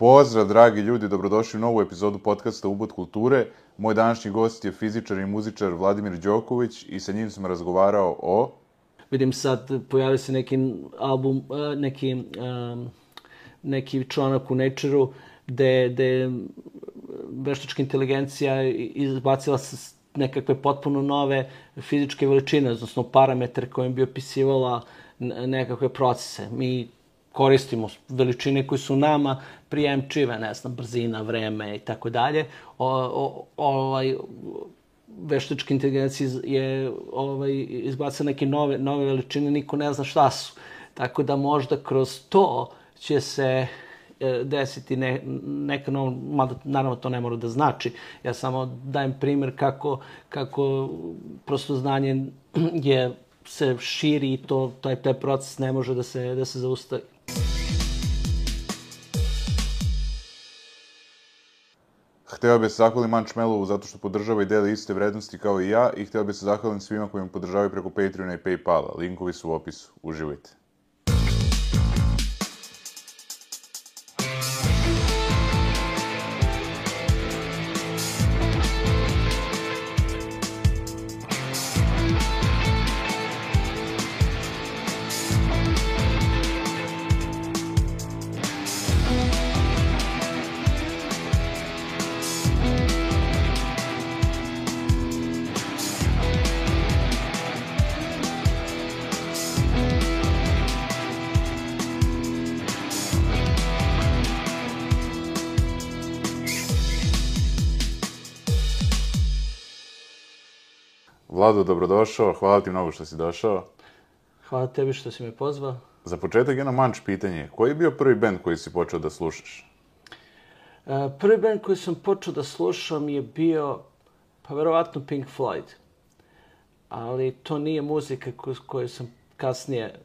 Pozdrav, dragi ljudi, dobrodošli u novu epizodu podcasta Ubod kulture. Moj današnji gost je fizičar i muzičar Vladimir Đoković i sa njim sam razgovarao o... Vidim sad, pojavio se neki album, eh, neki, um, neki članak u Nature-u gde, gde veštačka inteligencija izbacila se nekakve potpuno nove fizičke veličine, odnosno parametre kojim bi opisivala nekakve procese. Mi koristimo veličine koje su nama prijemčive, ne znam, brzina, vreme i tako dalje. Ovaj, veštačka inteligencija je ovaj, izbaca neke nove, nove veličine, niko ne zna šta su. Tako da možda kroz to će se e, desiti ne, neka nova, mada naravno to ne mora da znači. Ja samo dajem primer kako, kako prosto znanje je se širi i to, taj, taj proces ne može da se, da se zaustavi. Hteo bih se zahvalim Man Čmelovu zato što podržava i deli iste vrednosti kao i ja i hteo bih se zahvalim svima koji me podržavaju preko Patreona i Paypala. Linkovi su u opisu. Uživajte. Vlado, dobrodošao. Hvala ti mnogo što si došao. Hvala tebi što si me pozvao. Za početak jedno manč pitanje. Koji je bio prvi band koji si počeo da slušaš? Uh, prvi band koji sam počeo da slušam je bio, pa verovatno Pink Floyd. Ali to nije muzika koju, koju sam kasnije,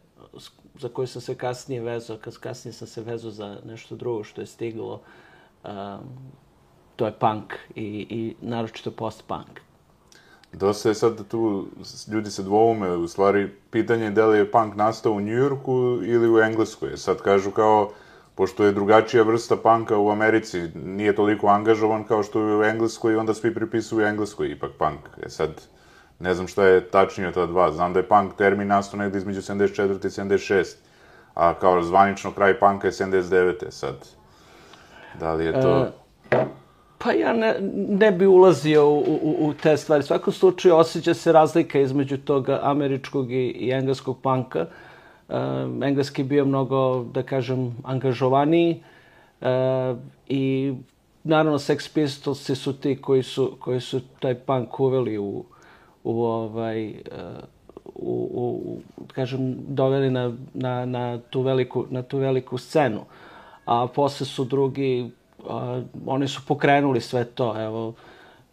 za koju sam se kasnije vezao. Kad kasnije sam se vezao za nešto drugo što je stiglo. Um, to je punk i, i naročito post-punk. Dosta je sad tu, ljudi se dvoume, u stvari, pitanje je da li je punk nastao u Njujorku ili u Engleskoj. Sad kažu kao, pošto je drugačija vrsta panka u Americi, nije toliko angažovan kao što je u Engleskoj, onda svi pripisuju Engleskoj ipak punk. E sad, ne znam šta je tačnije ta dva. Znam da je punk termin nastao negde između 74. i 76. A kao zvanično kraj panka je 79. Sad, da li je to... Uh... Pa ja ne, ne bi ulazio u, u, u te stvari. U svakom slučaju osjeća se razlika između toga američkog i, i engleskog panka. Um, engleski je bio mnogo, da kažem, angažovaniji uh, i naravno Sex Pistols su ti koji su, koji su taj punk uveli u, u ovaj, u, u, kažem, doveli na, na, na, tu veliku, na tu veliku scenu. A posle su drugi a, oni su pokrenuli sve to. Evo,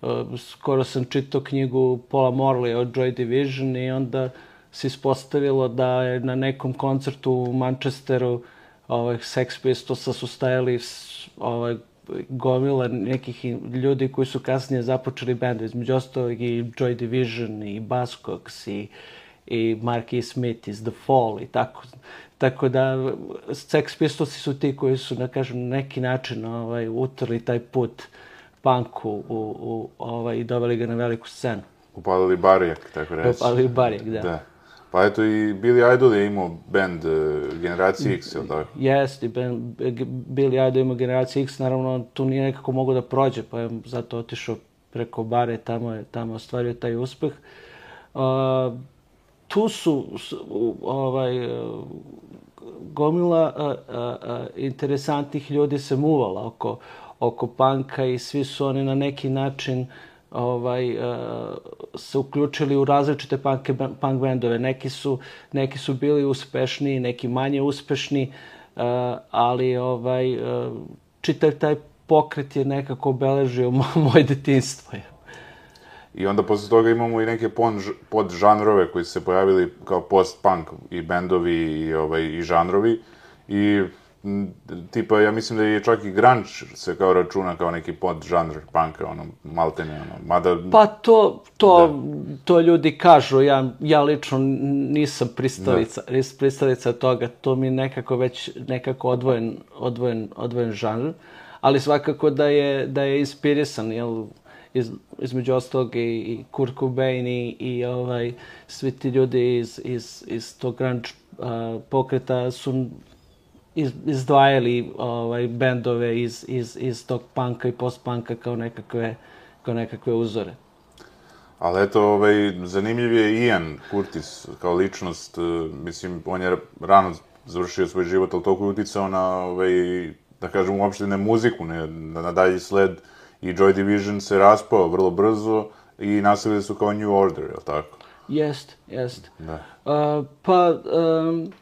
a, skoro sam čitao knjigu Paula Morley o Joy Division i onda se ispostavilo da je na nekom koncertu u Manchesteru ovaj, Sex Pistolsa su stajali ovaj, gomila nekih ljudi koji su kasnije započeli bend, između ostalog i Joy Division i Buzzcocks i, i Mark E. Smith iz The Fall i tako. Tako da, Sex Pistolsi su ti koji su, da kažem, na neki način ovaj, utrli taj put punku u, u, ovaj, i doveli ga na veliku scenu. Upalili barijak, tako reći. Upalili barijak, da. da. Pa eto i Billy Idol je imao band uh, Generacije X, ili tako? Jeste, Billy Idol imao Generacije X, naravno tu nije nekako mogo da prođe, pa je zato otišao preko bare, tamo je tamo ostvario taj uspeh. Uh, tu su ovaj gomila a, a, a, interesantnih ljudi se muvala oko, oko panka i svi su oni na neki način ovaj, a, se uključili u različite punk, punk bendove. Neki su, neki su bili uspešni, neki manje uspešni, a, ali ovaj, a, čitav taj pokret je nekako obeležio moje detinstvo. I onda posle toga imamo i neke pod žanrove koji su se pojavili kao post-punk i bendovi i, ovaj, i žanrovi. I m, tipa, ja mislim da je čak i grunge se kao računa kao neki podžanr punka, ono, maltene, ono, mada... Pa to, to, to ljudi kažu, ja, ja lično nisam pristalica, da. pristalica toga, to mi nekako već nekako odvojen, odvojen, odvojen žanr, ali svakako da je, da je inspirisan, jel, iz, između ostalog i, i Kurt Cobain i, i ovaj, svi ti ljudi iz, iz, iz tog grunge uh, pokreta su iz, izdvajali ovaj, bendove iz, iz, iz tog panka i post-panka kao nekakve, kao nekakve uzore. Ali eto, ovaj, zanimljiv je Ian Curtis kao ličnost, mislim, on je rano završio svoj život, ali toliko je uticao na, ovaj, da kažem, uopšte ne muziku, ne, na dalji sled i Joy Division se raspao vrlo brzo i nastavili su kao New Order, je li tako? Jest, jest. Da. Uh, pa, um,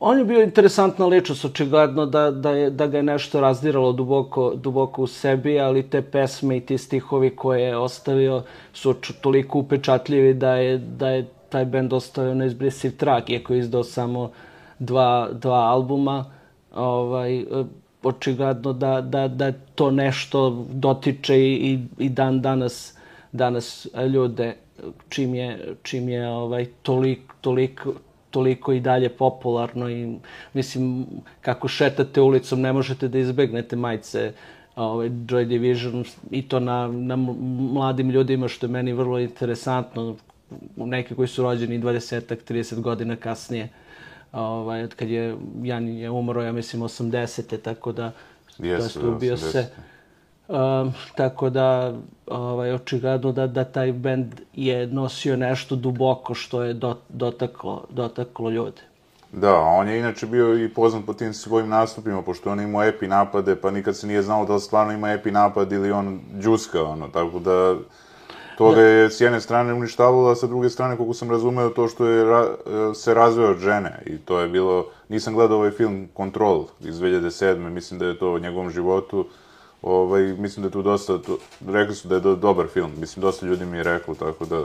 on je bio interesantna ličnost, očigledno da, da, je, da ga je nešto razdiralo duboko, duboko u sebi, ali te pesme i ti stihovi koje je ostavio su toliko upečatljivi da je, da je taj bend ostavio neizbrisiv trag, iako je izdao samo dva, dva albuma. Ovaj, očigledno da, da, da to nešto dotiče i, i dan danas, danas ljude čim je, čim je ovaj, tolik, toliko, toliko i dalje popularno i mislim kako šetate ulicom ne možete da izbegnete majice ovaj, Joy Division i to na, na mladim ljudima što je meni vrlo interesantno neki koji su rođeni 20 30 godina kasnije ovaj, od kad je Jan je umro, ja mislim, 80. tako da je ubio se. Um, tako da, ovaj, očigledno da, da taj bend je nosio nešto duboko što je do, dotaklo, dotaklo ljude. Da, on je inače bio i poznat po tim svojim nastupima, pošto on imao epi napade, pa nikad se nije znao da li stvarno ima epi napad ili on džuska, ono, tako da to ga je s jedne strane uništavalo, a sa druge strane, koliko sam razumeo, to što je ra se razveo od žene. I to je bilo... Nisam gledao ovaj film Control iz 2007. Mislim da je to o njegovom životu. Ovaj, mislim da je tu dosta... To, rekli su da je do, dobar film. Mislim, dosta ljudi mi je reklo, tako da...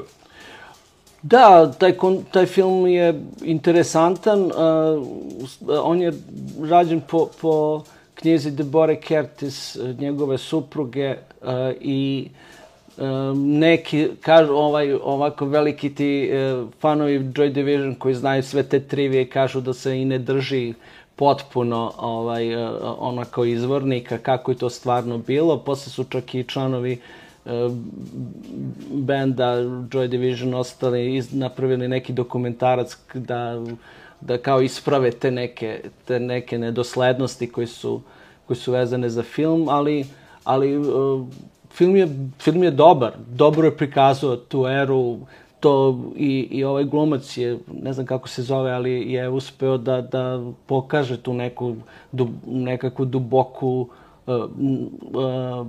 Da, taj, kon, taj film je interesantan. Uh, on je rađen po, po knjizi Deborah Curtis, njegove supruge, uh, i uh, neki, kažu, ovaj, ovako veliki ti e, fanovi Joy Division koji znaju sve te trivije kažu da se i ne drži potpuno ovaj, e, onako izvornika kako je to stvarno bilo. Posle su čak i članovi e, benda Joy Division ostali napravili neki dokumentarac da, da kao isprave te neke, te neke nedoslednosti koji su, koji su vezane za film, ali, ali film je, film je dobar, dobro je prikazao tu eru, to i, i ovaj glumac je, ne znam kako se zove, ali je uspeo da, da pokaže tu neku, du, nekakvu duboku, uh, uh,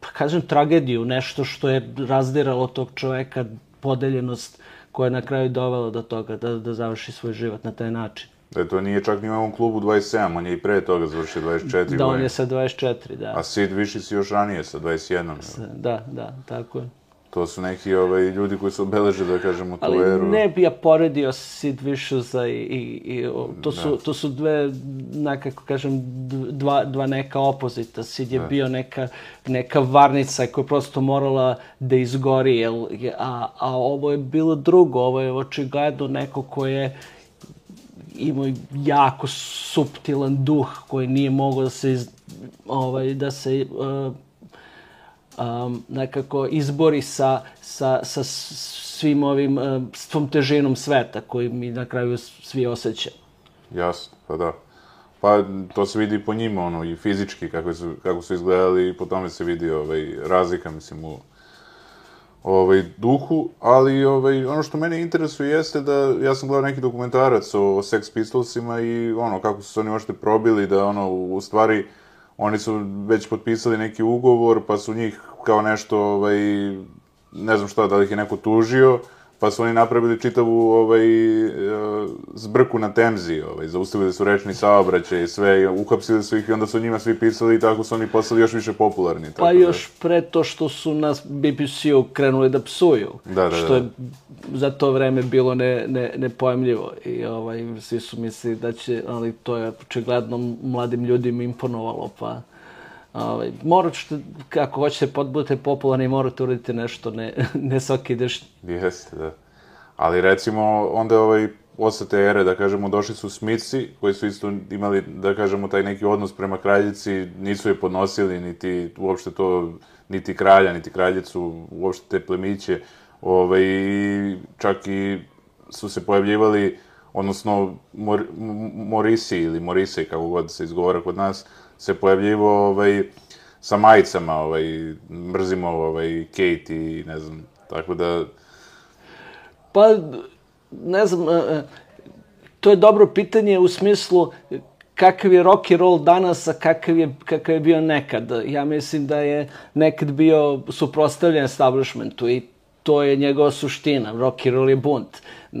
pa kažem, tragediju, nešto što je razdiralo tog čoveka, podeljenost koja je na kraju dovela do toga da, da završi svoj život na taj način. Da to nije čak ni u ovom klubu 27, on je i pre toga završio 24 Da, on je sa 24, da. A Sid Vicious još ranije sa 21. Da, da, tako je. To su neki ovaj, ljudi koji su obeležili, da kažemo, tu Ali eru. Ali ne bi ja poredio Sid Viciousa i, i, i to, su, da. to su dve, nekako kažem, dva, dva neka opozita. Sid je da. bio neka, neka varnica koja je prosto morala da izgori, jel, a, a ovo je bilo drugo, ovo je očigledno neko ko je imao jako suptilan duh koji nije mogao da se iz, ovaj da se uh, um, nekako izbori sa, sa, sa svim ovim uh, svom težinom sveta koji mi na kraju svi osjećamo. Jasno, pa da. Pa to se vidi po njima, ono, i fizički, kako su, kako su izgledali, i po tome se vidi ovaj, razlika, mislim, u, ovaj, duhu, ali ovaj, ono što mene interesuje jeste da ja sam gledao neki dokumentarac o, o Sex Pistolsima i ono, kako su se oni možete probili, da ono, u stvari, oni su već potpisali neki ugovor, pa su njih kao nešto, ovaj, ne znam šta, da li ih je neko tužio, pa su oni napravili čitavu ovaj, e, zbrku na Temzi, ovaj, zaustavili su rečni saobraćaj i sve, uhapsili su ih i onda su njima svi pisali i tako su oni postali još više popularni. Tako Pa da- još pre to što su nas BBC-u krenuli da psuju. Da, da, što da. je za to vreme bilo ne, ne, nepojemljivo. I ovaj, svi su mislili da će, ali to je očigledno mladim ljudima imponovalo, pa... Ovaj, morat ćete, kako hoćete pod- budete popularni, morate uraditi nešto, ne, ne svaki ideš Jeste, da. Ali recimo, onda ovaj, posle te ere, da kažemo, došli su Smici, koji su isto imali, da kažemo, taj neki odnos prema kraljici, nisu je podnosili, niti uopšte to, niti kralja, niti kraljicu, uopšte te plemiće, ovaj, čak i su se pojavljivali, odnosno Mor, Morisi ili Morise, kako god se izgovara kod nas, se pojavljivao ovaj, sa majicama, ovaj, mrzimo ovaj, Kate i ne znam, tako da, Pa, ne znam, e, e, to je dobro pitanje u smislu kakav je rock and roll danas, a kakav je, kakav je bio nekad. Ja mislim da je nekad bio suprostavljen establishmentu i to je njegova suština. Rock and roll je bunt. E,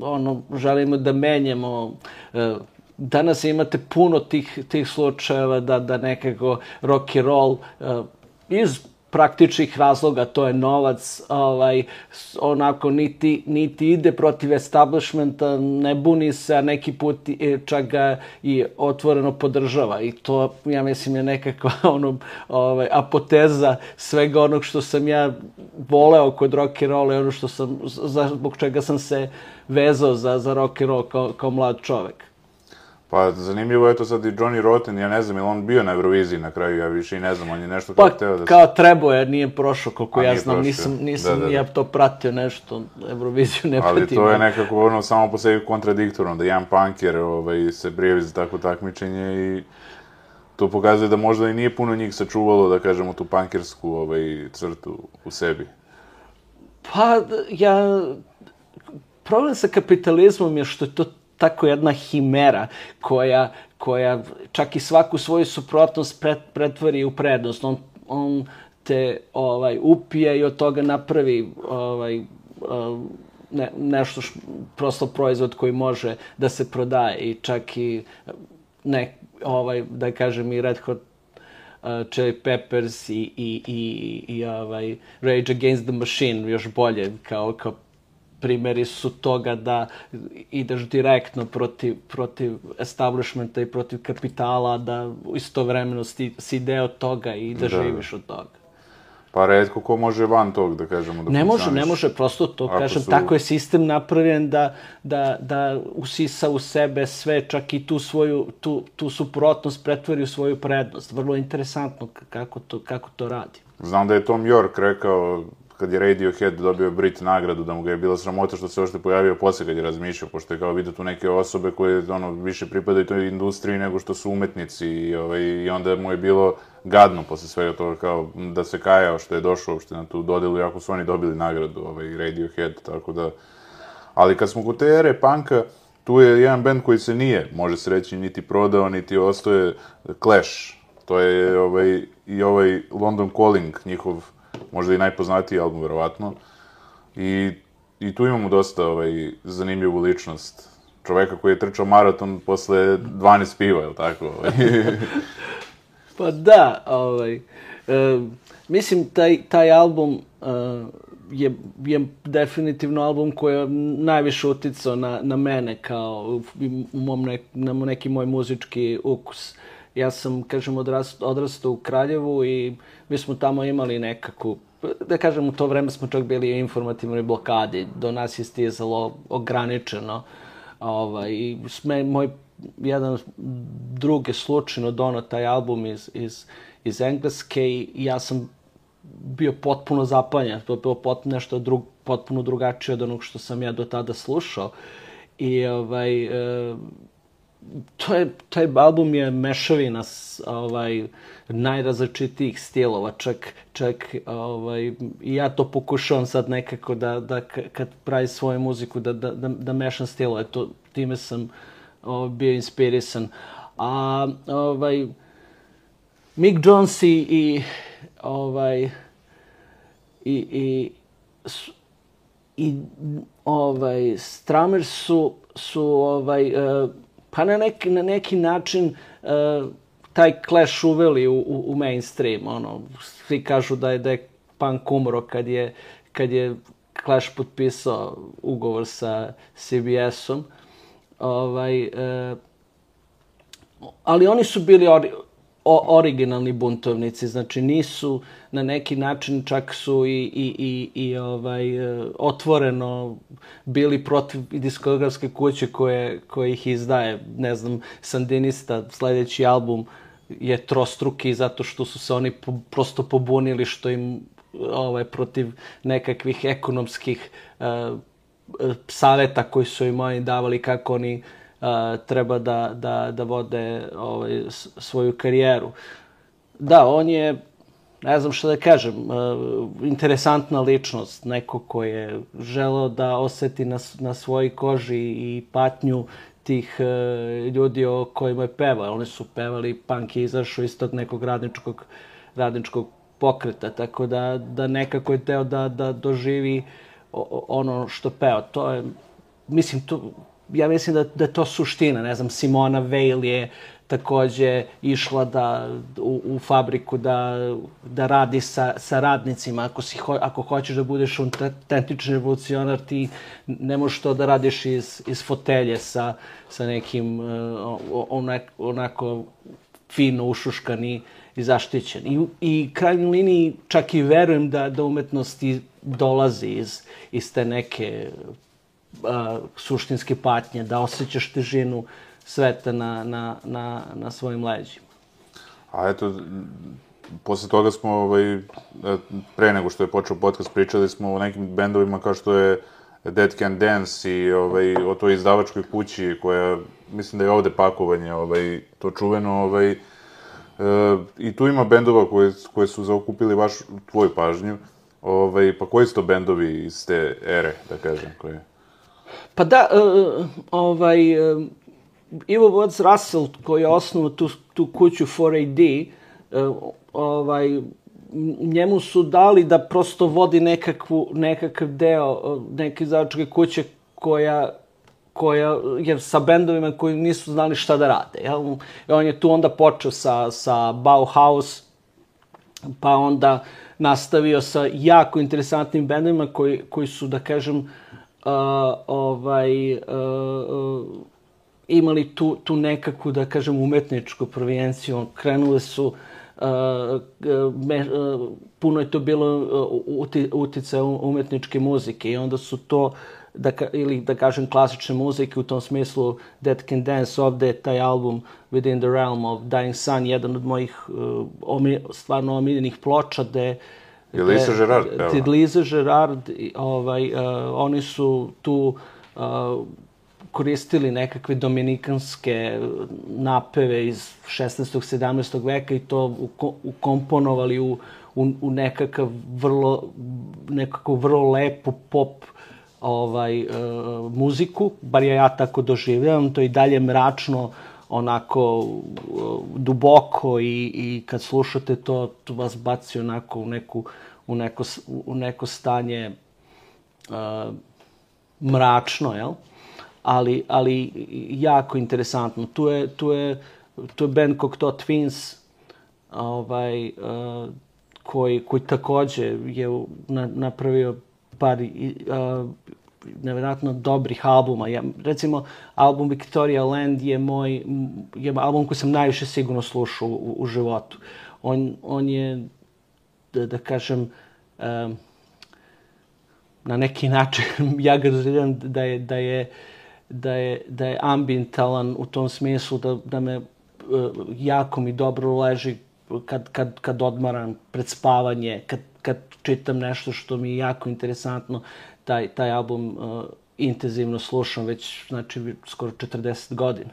ono, želimo da menjamo e, Danas imate puno tih, tih slučajeva da, da nekako rock and roll e, iz praktičnih razloga, to je novac, ovaj, onako niti, niti ide protiv establishmenta, ne buni se, a neki put čak ga i otvoreno podržava. I to, ja mislim, je nekakva ono, ovaj, apoteza svega onog što sam ja voleo kod rock and rolla i ono što sam, zbog čega sam se vezao za, za rock and roll kao, kao mlad čovek. Pa, zanimljivo je to sad i Johnny Rotten, ja ne znam, je li on bio na Euroviziji na kraju, ja više i ne znam, on je nešto Pa, hteo da... kao trebao je, nije prošao, koliko A, ja znam, prošao. nisam, nisam Da, da, da. ja to pratio nešto, Euroviziju ne Ali pratim. to je nekako ono samo po sebi kontradiktorno, da jedan punker ovaj, se prijavi za takvo takmičenje i to pokazuje da možda i nije puno njih sačuvalo, da kažemo, tu punkersku ovaj, crtu u sebi. Pa, ja... Problem sa kapitalizmom je što je to tako jedna himera koja, koja čak i svaku svoju suprotnost pret, pretvori u prednost. On, on te ovaj, upije i od toga napravi ovaj, um, ne, nešto š, prosto proizvod koji može da se prodaje i čak i ne, ovaj, da kažem i Red Hot uh, Chili Peppers i, i, i, i ovaj, Rage Against the Machine, još bolje, kao, kao primjeri su toga da ideš direktno protiv, protiv establishmenta i protiv kapitala, da istovremeno si, si deo toga i da, Da, živiš od toga. Pa redko ko može van tog, da kažemo, da Ne može, ne može, prosto to Ako kažem, su- tako je sistem napravljen da, da, da usisa u sebe sve, čak i tu svoju, tu, tu suprotnost pretvori u svoju prednost. Vrlo interesantno kako to, kako to radi. Znam da je Tom York rekao, kad je Radiohead dobio Brit nagradu, da mu ga je bila sramota što se ošte pojavio posle kad je razmišljao, pošto je kao vidio tu neke osobe koje ono, više pripadaju toj industriji nego što su umetnici i, ovaj, i onda mu je bilo gadno posle svega toga kao da se kajao što je došao uopšte na tu dodelu, iako su oni dobili nagradu, ovaj, Radiohead, tako da... Ali kad smo kod te ere panka, tu je jedan band koji se nije, može se reći, niti prodao, niti ostaje Clash. To je ovaj, i ovaj London Calling, njihov možda i najpoznatiji album, verovatno. I, I tu imamo dosta ovaj, zanimljivu ličnost. Čoveka koji je trčao maraton posle 12 piva, je li tako? Pa da, ovaj, e, mislim, taj, taj album e, je, je definitivno album koji je najviše uticao na, na mene kao u, u mom nek, na neki moj muzički ukus. Ja sam, kažem, odrast, odrastao u Kraljevu i mi smo tamo imali nekakvu da kažem, u to vreme smo čak bili u informativnoj blokadi. Do nas je stizalo ograničeno. Ovaj, I sme, moj jedan drug je slučajno donao taj album iz, iz, iz Engleske i ja sam bio potpuno zapanjen. To je bilo pot, nešto drug, potpuno drugačije od onog što sam ja do tada slušao. I ovaj, e, to je, taj album je mešavina ovaj, najrazličitijih stilova, čak, čak ovaj, ja to pokušavam sad nekako da, da kad pravi svoju muziku, da, da, da, da mešam stilove, to, time sam ovaj, bio inspirisan. A ovaj, Mick Jones i, i ovaj, i, i, s- i ovaj, Stramer su, su ovaj, e, pa na neki, na neki način e, taj Clash uveli u, u, u mainstream. Ono, svi kažu da je, da je punk umro kad je, kad je Clash potpisao ugovor sa CBS-om. Ovaj, e, ali oni su bili o, originalni buntovnici, znači nisu na neki način čak su i, i, i, i ovaj, e, otvoreno bili protiv diskografske kuće koje, koje ih izdaje. Ne znam, Sandinista, sledeći album je trostruki zato što su se oni po, prosto pobunili što im ovaj, protiv nekakvih ekonomskih uh, saveta koji su im oni davali kako oni uh, treba da, da, da vode ovaj, svoju karijeru. Da, on je, ne znam što da kažem, interesantna ličnost, neko ko je želeo da oseti na, na svojoj koži i patnju tih ljudi o kojima je pevao. Oni su pevali, punk je izašao iz tog nekog radničkog, radničkog pokreta, tako da, da nekako je teo da, da doživi ono što peo. To je, mislim, to, ja mislim da, da je to suština. Ne znam, Simona Veil je takođe išla da, u, u fabriku da, da radi sa, sa radnicima. Ako, si, ho, ako hoćeš da budeš autentični revolucionar, ti ne možeš to da radiš iz, iz fotelje sa, sa nekim uh, onak, onako fino ušuškani i zaštićen. I, i krajnjoj liniji čak i verujem da, da umetnost dolazi iz, iz te neke a, suštinske patnje, da osjećaš težinu sveta na, na, na, na svojim leđima. A eto, posle toga smo, ovaj, e, pre nego što je počeo podcast, pričali smo o nekim bendovima kao što je Dead Can Dance i ovaj, o toj izdavačkoj kući koja, mislim da je ovde pakovanje, ovaj, to čuveno, ovaj, e, i tu ima bendova koje, koje su zaokupili vaš, tvoju pažnju. Ovaj, pa koji su to bendovi iz te ere, da kažem, koje... Pa da, uh, ovaj, uh, Ivo Woods Russell, koji je osnovao tu, tu kuću 4AD, uh, ovaj, njemu su dali da prosto vodi nekakvu, nekakav deo neke izdavačke kuće koja koja je sa bendovima koji nisu znali šta da rade. Jel? I on je tu onda počeo sa, sa Bauhaus, pa onda nastavio sa jako interesantnim bendovima koji, koji su, da kažem, uh, ovaj, uh, uh, imali tu, tu nekakvu, da kažem, umetničku provijenciju. Krenule su uh, me, uh, puno je to bilo uh, utice umetničke muzike i onda su to da, ili da kažem klasične muzike u tom smislu Dead Can Dance ovde je taj album Within the Realm of Dying Sun jedan od mojih uh, omi, stvarno omiljenih ploča gde Je Lisa Gerard peva? Ti Lisa Gerard, ovaj, uh, oni su tu uh, koristili nekakve dominikanske napeve iz 16. 17. veka i to ukomponovali u, u, u nekakav vrlo, nekako vrlo lepu pop ovaj, uh, muziku, bar ja, ja tako doživljavam, to i dalje mračno, onako uh, duboko i, i kad slušate to, to vas baci onako u, neku, u, neko, u neko stanje uh, mračno, jel? Ali, ali jako interesantno. Tu je, tu je, tu je band Cocteau Twins, ovaj, uh, koji, koji takođe je na, napravio par uh, nevjerojatno dobrih albuma. Ja, recimo, album Victoria Land je moj, je album koji sam najviše sigurno slušao u, u životu. On, on je, da, da kažem, um, na neki način, ja ga doživljam da je, da je, da je, da je ambientalan u tom smislu da, da me uh, jako mi dobro leži kad, kad, kad odmaram pred spavanje, kad, kad čitam nešto što mi je jako interesantno, taj, taj album uh, intenzivno slušam već, znači, skoro 40 godina.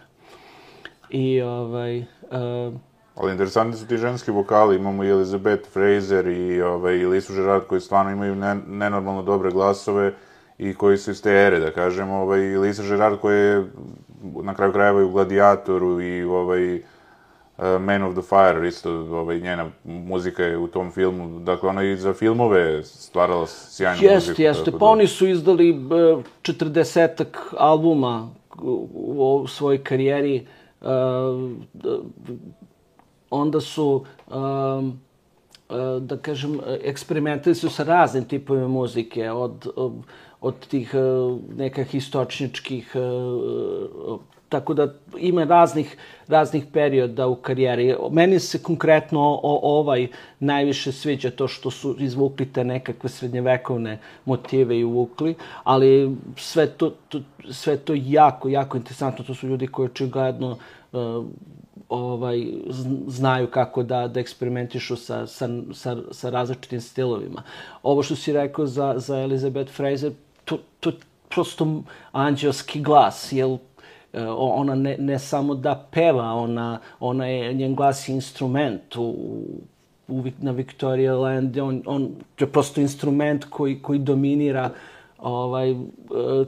I, ovaj... Uh, Ali interesantni su ti ženski vokali, imamo i Elizabeth Fraser i, ovaj, i Lisu Gerard koji stvarno imaju ne, nenormalno dobre glasove i koji su iz te ere, da kažem, ovaj, i Lisa Gerard koja je na kraju krajeva i u Gladiatoru i ovaj, Man of the Fire, isto ovaj, njena muzika je u tom filmu, dakle ona i za filmove stvarala sjajnu Jest, muziku. jeste, tako pa da- oni su izdali e, četrdesetak albuma u, u svojoj karijeri. D- onda su, um, da kažem, eksperimentali su sa raznim tipovima muzike, od, od tih nekih istočničkih, tako da ima raznih, raznih perioda u karijeri. Meni se konkretno o, ovaj najviše sviđa to što su izvukli te nekakve srednjevekovne motive i uvukli, ali sve to, to, sve to jako, jako interesantno. To su ljudi koji očigledno uh, ovaj, zn- znaju kako da, da eksperimentišu sa, sa, sa, sa različitim stilovima. Ovo što si rekao za, za Elizabeth Fraser, to, to prosto anđelski glas, jel e, ona ne, ne samo da peva, ona, ona je, njen glas je instrument u, u, na Victoria Land, on, on je prosto instrument koji, koji dominira ovaj, e,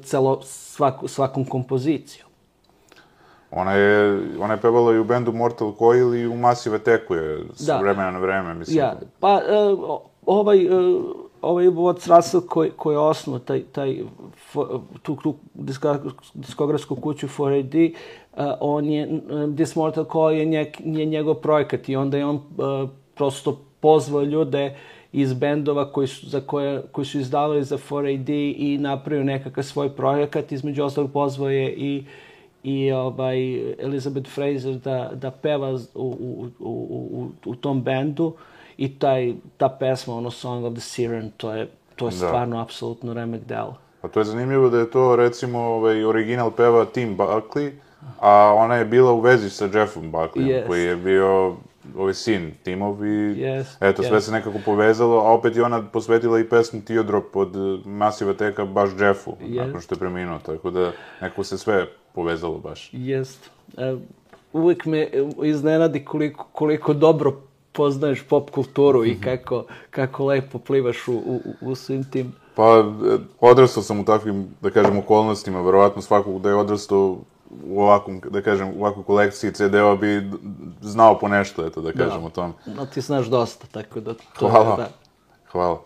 celo, svaku, svakom kompozicijom. Ona je, ona je pevala i u bendu Mortal Coil i u Massive Attacku je s Da. vremena na vreme, mislim. Ja, pa e, ovaj, e, ovaj Watts Russell koji, koji je osnovao taj, taj, tu, tu disko- diskografsku kuću 4AD, e, on je, e, This Mortal Coil je, nje, je njegov projekat i onda je on e, prosto pozvao ljude iz bendova koji su, za koje, koji su izdavali za 4AD i napravio nekakav svoj projekat. Između ostalog pozvao je i i ovaj, Elizabeth Fraser da, da peva u, u, u, u, u tom bendu i taj, ta pesma, ono Song of the Siren, to je, to je Da. stvarno apsolutno remek delo. A to je zanimljivo da je to, recimo, ovaj, original peva Tim Buckley, a ona je bila u vezi sa Jeffom Buckleyom, Yes. koji je bio ovaj sin Timov i Yes, eto, sve yes. se nekako povezalo, a opet je ona posvetila i pesmu Teardrop od Massive Attacka baš Jeffu, Yes. nakon što je preminuo, tako da nekako se sve povezalo baš. Jest. E, uvijek me iznenadi koliko, koliko dobro poznaješ pop kulturu i kako, kako lepo plivaš u, u, u svim tim Pa, e, odrastao sam u takvim, da kažem, okolnostima, verovatno svakog da je odrastao u ovakvom, da kažem, u ovakvoj kolekciji CD-ova bi znao po nešto, eto, da kažem o tom. No, ti znaš dosta, tako da... To, Hvala. Da. Hvala.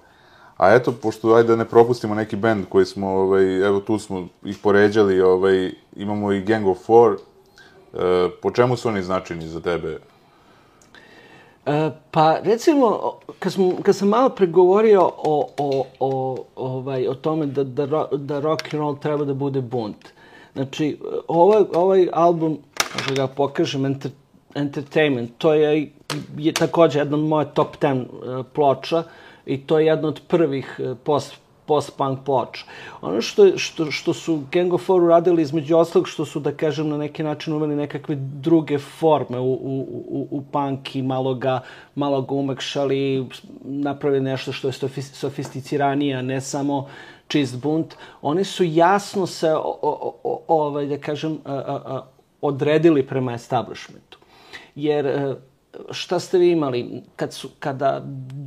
A eto, pošto ajde da ne propustimo neki bend koji smo, ovaj, evo tu smo ih poređali, ovaj, imamo i Gang of Four. E, po čemu su oni značajni za tebe? E, pa recimo, kad, smo, kad sam malo pregovorio o, o, o, ovaj, o tome da, da, da rock and roll treba da bude bunt. Znači, ovaj, ovaj album, možda ga pokažem, Enter, Entertainment, to je, je takođe jedna od moje top 10 uh, ploča i to je jedna od prvih uh, post post-punk ploča. Ono što, što, što su Gang of Four uradili između ostalog, što su, da kažem, na neki način uveli nekakve druge forme u, u, u, u punk i malo ga, malo ga umekšali, napravili nešto što je sofis- sofisticiranije, ne samo čist bunt. Oni su jasno se, o, o, o, ovaj, da kažem, a, a, a, odredili prema establishmentu. Jer e, šta ste vi imali kad su, kada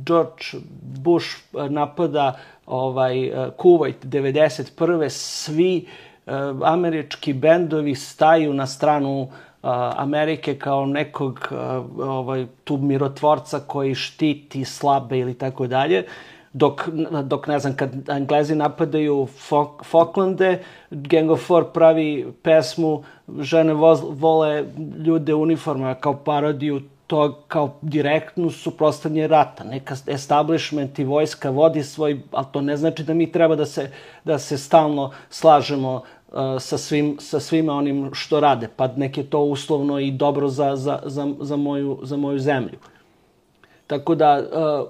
George Bush e, napada ovaj, e, Kuwait 91. svi e, američki bendovi staju na stranu Amerike kao nekog ovaj, tu mirotvorca koji štiti slabe ili tako dalje dok, dok ne znam, kad Englezi napadaju Fok, Falklande, Gang of Four pravi pesmu Žene vole ljude u uniformama kao parodiju to kao direktnu suprostavljanje rata. Neka establishment i vojska vodi svoj, ali to ne znači da mi treba da se, da se stalno slažemo uh, sa, svim, sa svima onim što rade. Pa nek je to uslovno i dobro za, za, za, za, moju, za moju zemlju. Tako da, uh,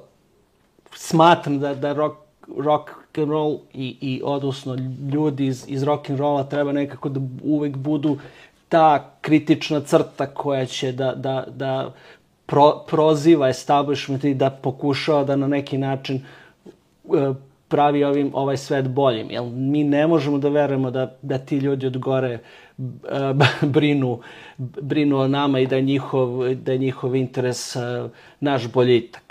smatram da, da rock, rock and roll i, i odnosno ljudi iz, iz rock and rolla treba nekako da uvek budu ta kritična crta koja će da, da, da pro, proziva establishment i da pokušava da na neki način e, pravi ovim, ovaj svet boljim. Jer mi ne možemo da verujemo da, da ti ljudi od gore e, brinu, brinu o nama i da je njihov, da je njihov interes e, naš boljitak.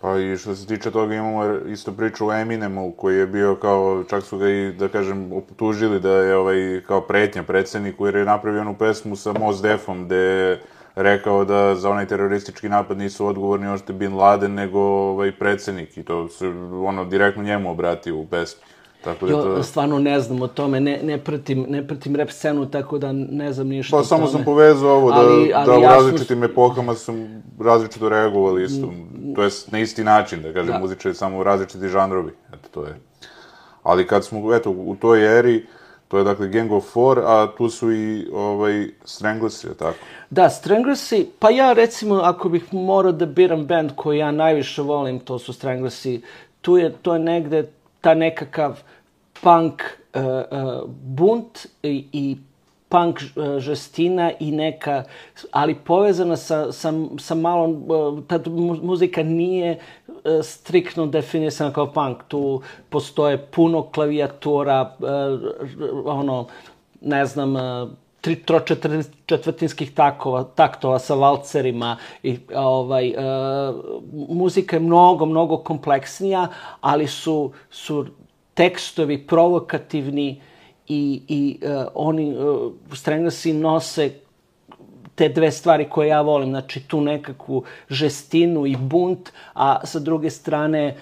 Pa i što se tiče toga imamo isto priču o Eminemu koji je bio kao, čak su ga i, da kažem, optužili da je ovaj, kao pretnja predsedniku jer je napravio onu pesmu sa Mos Defom gde rekao da za onaj teroristički napad nisu odgovorni ošte Bin Laden, nego ovaj, predsednik. I to se ono direktno njemu obratio u pesmi. Tako da to... Jo, stvarno ne znam o tome, ne, ne, pratim, ne pratim rap scenu, tako da ne znam ništa pa, o samo sam povezao ovo, da, ali, ali da u različitim sam... epohama su različito reagovali isto, mm. to je na isti način, da kažem, da. muzičari samo različiti žanrovi, eto, to je. Ali kad smo, eto, u toj eri, to je dakle Gang of Four, a tu su i ovaj, Stranglers, je tako? Da, Stranglersi, pa ja recimo, ako bih morao da biram band koji ja najviše volim, to su Stranglersi, tu je, to je negde ta nekakav punk uh, uh, bunt i, i punk uh, žestina i neka, ali povezana sa, sa, sa malom, uh, ta muzika nije striktno definisana kao punk. Tu postoje puno klavijatura, ono, ne znam, tri četvrtinskih takova, taktova sa valcerima i ovaj e, muzika je mnogo mnogo kompleksnija, ali su su tekstovi provokativni i i e, oni e, Stranglesi nose te dve stvari koje ja volim, znači tu nekakvu žestinu i bunt, a sa druge strane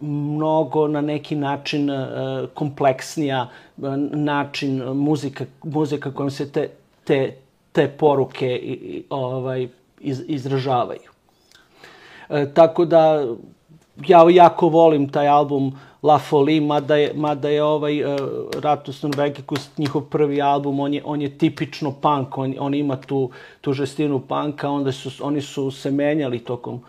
mnogo na neki način e, kompleksnija e, način muzika, muzika kojom se te, te, te poruke ovaj, iz, izražavaju. E, tako da ja jako volim taj album La Folie, mada je, mada je ovaj uh, Ratus Norvegicus njihov prvi album, on je, on je tipično punk, on, on ima tu, tu žestinu panka, onda su, oni su se menjali tokom,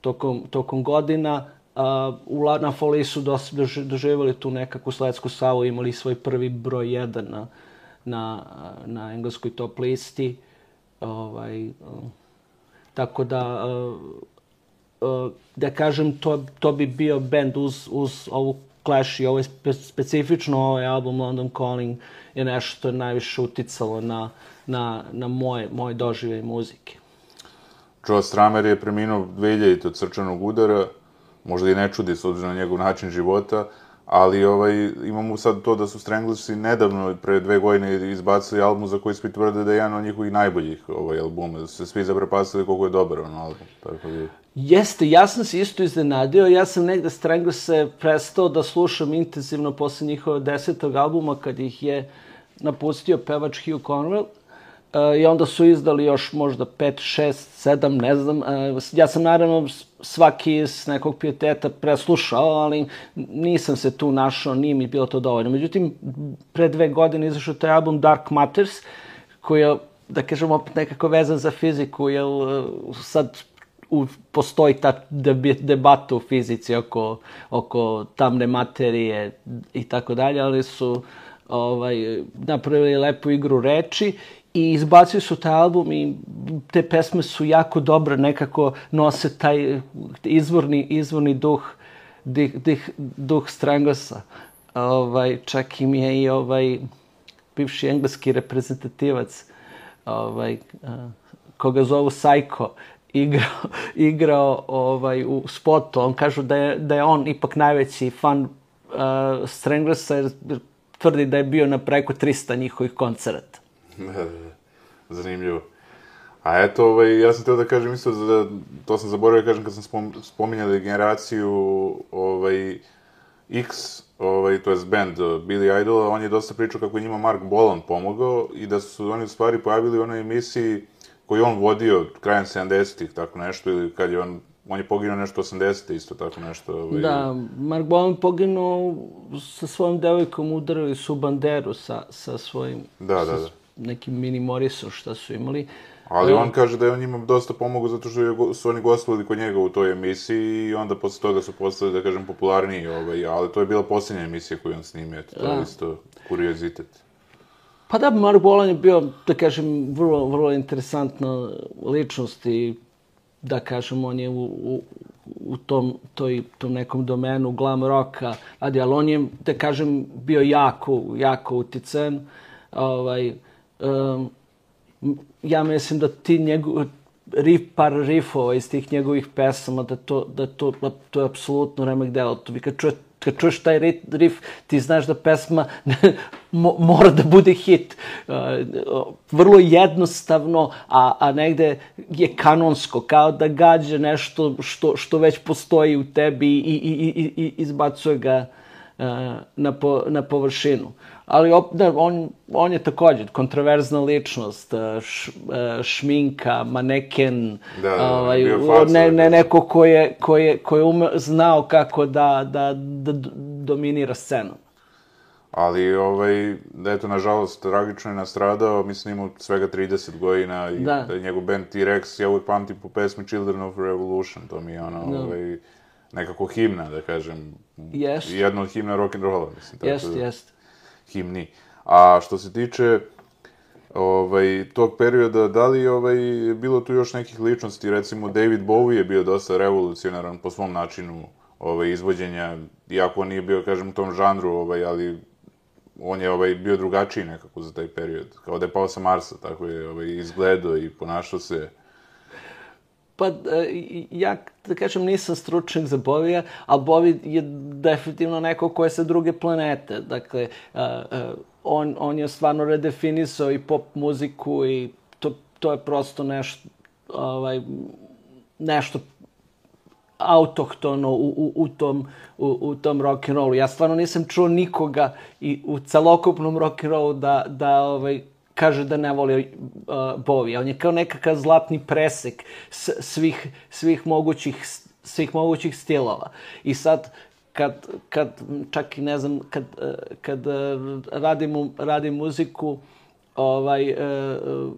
tokom, tokom godina. Uh, u La, na Folie su dos, doživjeli tu nekakvu sletsku savu, imali svoj prvi broj 1 na, na, na engleskoj top listi. Ovaj, uh, tako da, Uh, da kažem, to, to bi bio band uz, uz ovu Clash i ovo spe, specifično ovaj album London Calling je nešto što je najviše uticalo na, na, na moje, moje dožive muzike. Joe Stramer je preminuo 2000 od srčanog udara, možda i ne čudi s obzirom na njegov način života, ali ovaj, imamo sad to da su Stranglesi nedavno, pre dve godine, izbacili album za koji svi tvrde da je jedan od njihovih najboljih ovaj, albuma, da su se svi zaprepasili koliko je dobar on album. Tako da... Jeste, ja sam se isto iznenadio, ja sam negde Stranglese prestao da slušam intenzivno posle njihova desetog albuma kad ih je napustio pevač Hugh Conwell, Uh, I onda su izdali još možda 5, 6, 7, ne znam. Uh, ja sam naravno svaki iz nekog pijeteta preslušao, ali nisam se tu našao, nije mi bilo to dovoljno. Međutim, pre dve godine izašao taj album Dark Matters, koji je, da kažem, opet nekako vezan za fiziku, jer uh, sad u, postoji ta debata u fizici oko, oko tamne materije i tako dalje, ali su ovaj, napravili lepu igru reči i izbacili su taj album i te pesme su jako dobre, nekako nose taj izvorni, izvorni duh, dih, dih, duh Stranglesa. Ovaj, čak im je i ovaj bivši engleski reprezentativac ovaj, koga zovu Psycho, igrao, igrao ovaj, u spotu. On kažu da je, da je on ipak najveći fan uh, Stranglesa jer tvrdi da je bio na preko 300 njihovih koncerata. Zanimljivo. A eto, ovaj, ja sam teo da kažem isto, da, to sam zaboravio da kažem kad sam spom, spominjali generaciju ovaj, X, ovaj, to je band Billy Idol, on je dosta pričao kako je njima Mark Bolan pomogao i da su oni u stvari pojavili u onoj emisiji koju on vodio krajem 70-ih, tako nešto, ili kad je on on je poginuo nešto 80. isto tako nešto. Ovaj... Da, Mark Bolan poginuo sa svojom devojkom, udarili su banderu sa, sa svojim... Da, da, da. Nekim mini Morisom šta su imali. Ali on kaže da je on njima dosta pomogao zato što su oni gostovali kod njega u toj emisiji i onda posle toga su postali, da kažem, popularniji. Ovaj, ali to je bila posljednja emisija koju on snimio. To je da. isto kuriozitet. Pa da, Mark Bolan je bio, da kažem, vrlo, vrlo interesantna ličnost i da kažem, on je u, u, u tom, toj, tom nekom domenu glam roka, ali, ali on je, da kažem, bio jako, jako utican. Ovaj, um, ja mislim da ti njegov, rif, par rifova iz tih njegovih pesama, da to, da to, da to je apsolutno remek delo. To vi kad čujete kad čuješ taj riff, ti znaš da pesma mora da bude hit. Uh, vrlo jednostavno, a, a negde je kanonsko, kao da gađa nešto što, što već postoji u tebi i, i, i, i izbacuje ga uh, na, po, na površinu ali op, da, on, on je takođe kontroverzna ličnost, e, š, e, šminka, maneken, da, da, ovaj, faca, ne, ne, neko ko je, ko je, ko je ume, znao kako da, da, da dominira scenu. Ali, ovaj, da eto, nažalost, tragično je nastradao, mislim, imao svega 30 godina i da. da njegov band T-Rex, ja uvijek pamtim po pesmi Children of Revolution, to mi je ono, da. ovaj, nekako himna, da kažem. Jest. Jedna od himna rock'n'rolla, mislim. Jest, da, jest himni. A što se tiče ovaj, tog perioda, da li ovaj, bilo tu još nekih ličnosti, recimo David Bowie je bio dosta revolucionaran po svom načinu ovaj, izvođenja, iako on nije bio, kažem, u tom žanru, ovaj, ali on je ovaj, bio drugačiji nekako za taj period. Kao da je pao sa Marsa, tako je ovaj, izgledao i ponašao se Pa, e, ja, da kažem, nisam stručnjak za Bovija, ali Bovi je definitivno neko ko je sa druge planete. Dakle, uh, uh, on, on je stvarno redefinisao i pop muziku i to, to je prosto nešto, ovaj, nešto autohtono u, u, u tom, u, u tom rock and rollu. Ja stvarno nisam čuo nikoga i u celokupnom rock and da, da ovaj, kaže da ne voli uh, Bowie. On je kao nekakav zlatni presek svih, svih, mogućih, svih mogućih stilova. I sad, kad, kad čak i ne znam, kad, uh, kad uh, radim, radim muziku, ovaj, uh,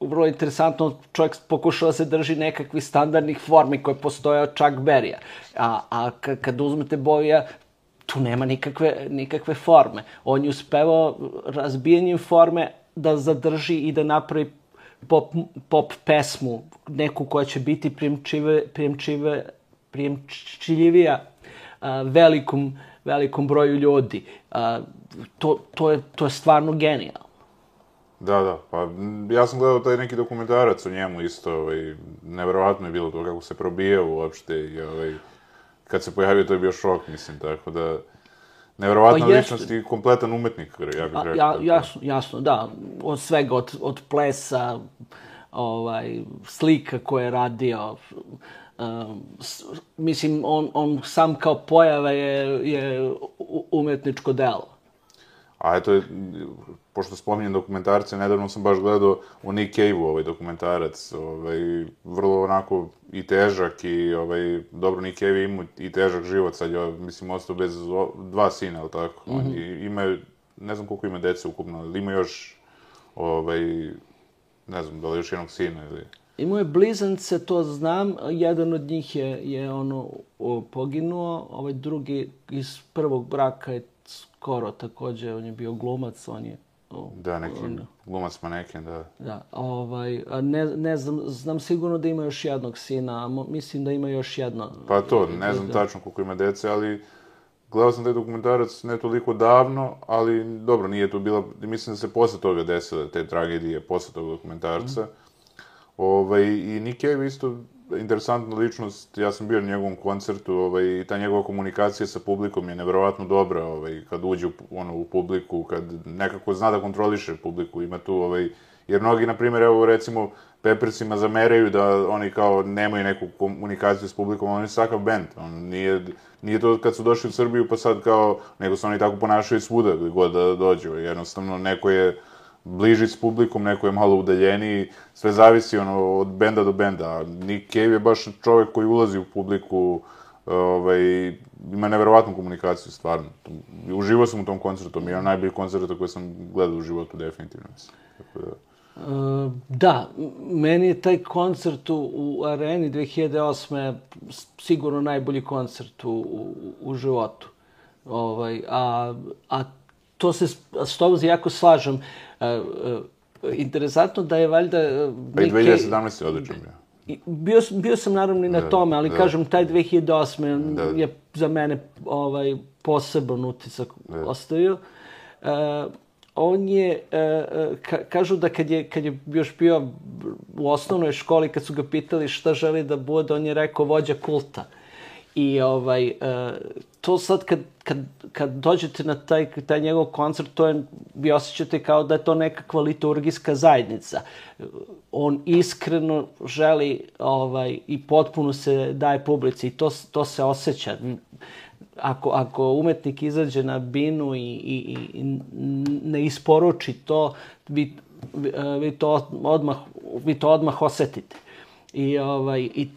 vrlo interesantno, čovjek pokušava da se drži nekakvih standardnih formi koje postoje od Chuck Berrya. A, a kad uzmete Bovija, tu nema nikakve, nikakve forme. On je uspevao razbijanjem forme, da zadrži i da napravi pop, pop pesmu, neku koja će biti prijemčive, prijemčive, prijemčiljivija a, velikom, velikom broju ljudi. A, to, to, je, to je stvarno genijalno. Da, da, pa ja sam gledao taj neki dokumentarac o njemu isto, ovaj, neverovatno je bilo to kako se probijao uopšte i ovaj, kad se pojavio to je bio šok, mislim, tako da... Neverovatna pa ličnost i kompletan umetnik, ja bih rekao. Ja, jasno, jasno, da. Od svega, od, od plesa, ovaj, slika koje je radio, um, s, mislim, on, on sam kao pojava je, je umetničko delo. A eto, pošto spominjem dokumentarce, nedavno sam baš gledao u Nick Cave-u ovaj dokumentarac, ovaj, vrlo onako i težak i ovaj, dobro Nick Cave ima i težak život, sad je, mislim, ostao bez dva sina, ali tako? Mm -hmm. On ima, ne znam koliko ima dece ukupno, ali ima još, ovaj, ne znam, da li još jednog sina ili... Imao je blizance, to znam, jedan od njih je, je ono poginuo, ovaj drugi iz prvog braka je skoro takođe, on je bio glumac, on je... O, da, neki on, glumac maneken, da. Da, ovaj, ne, ne znam, znam sigurno da ima još jednog sina, a mislim da ima još jedno. Pa to, ne znam da. tačno koliko ima dece, ali gledao sam taj dokumentarac ne toliko davno, ali dobro, nije to bila, mislim da se posle toga desile te tragedije, posle tog dokumentarca. Mm. Ovaj, I Nick Cave isto interesantna ličnost, ja sam bio na njegovom koncertu, ovaj, ta njegova komunikacija sa publikom je neverovatno dobra, ovaj, kad uđe u, ono, u publiku, kad nekako zna da kontroliše publiku, ima tu, ovaj, jer mnogi, na primjer, evo, recimo, Peppersima zameraju da oni kao nemaju neku komunikaciju s publikom, oni su takav band, on nije, nije to kad su došli u Srbiju pa sad kao, nego se oni tako ponašaju svuda god da dođu, jednostavno neko je bliži s publikom, neko je malo udaljeniji, sve zavisi ono, od benda do benda. Nick Cave je baš čovek koji ulazi u publiku, ovaj, ima neverovatnu komunikaciju, stvarno. Uživao sam u tom koncertu, mi je najbolji koncert koji sam gledao u životu, definitivno. Tako da... Uh, da, meni je taj koncert u, u areni 2008. sigurno najbolji koncert u, u, u životu. Ovaj, a, a to se s tobom jako slažem. Uh, interesantno da je valjda... Pa i 2017. je odličan bio. Bio, bio sam naravno i na da, tome, ali da. kažem, taj 2008. Da. je za mene ovaj, poseban utisak da. ostavio. Uh, on je, uh, ka, kažu da kad je, kad je još bio u osnovnoj školi, kad su ga pitali šta želi da bude, on je rekao vođa kulta. I ovaj, uh, to sad kad, kad, kad dođete na taj, taj njegov koncert, to je, vi osjećate kao da je to nekakva liturgijska zajednica. On iskreno želi ovaj, i potpuno se daje publici i to, to se osjeća. Ako, ako umetnik izađe na binu i, i, i ne isporuči to, vi, vi, to odmah, vi to odmah osetite. I, ovaj, i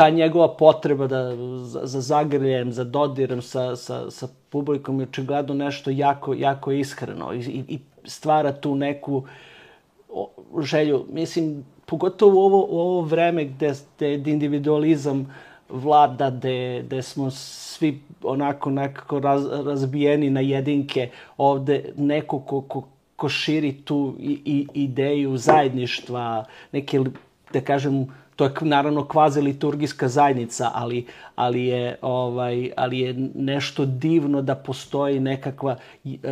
ta njegova potreba da, za, za zagrljem, za dodirom sa, sa, sa publikom je očigledno nešto jako, jako iskreno i, i, i stvara tu neku želju. Mislim, pogotovo u ovo, u ovo vreme gde, gde individualizam vlada, gde, gde smo svi onako nekako raz, razbijeni na jedinke, ovde neko ko, ko, ko širi tu i, i, ideju zajedništva, neke, da kažem, to je naravno kvazi liturgijska zajednica, ali, ali, je, ovaj, ali je nešto divno da postoji nekakva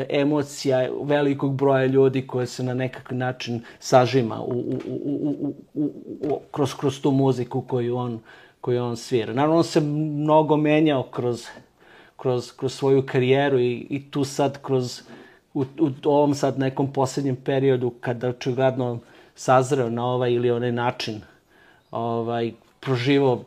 emocija velikog broja ljudi koja se na nekakav način sažima u, u, u, u, u, u, kroz, kroz tu muziku koju on, koju on svira. Naravno, on se mnogo menjao kroz, kroz, kroz svoju karijeru i, i tu sad kroz u, u ovom sad nekom poslednjem periodu kada očigledno sazreo na ovaj ili onaj način ovaj, proživao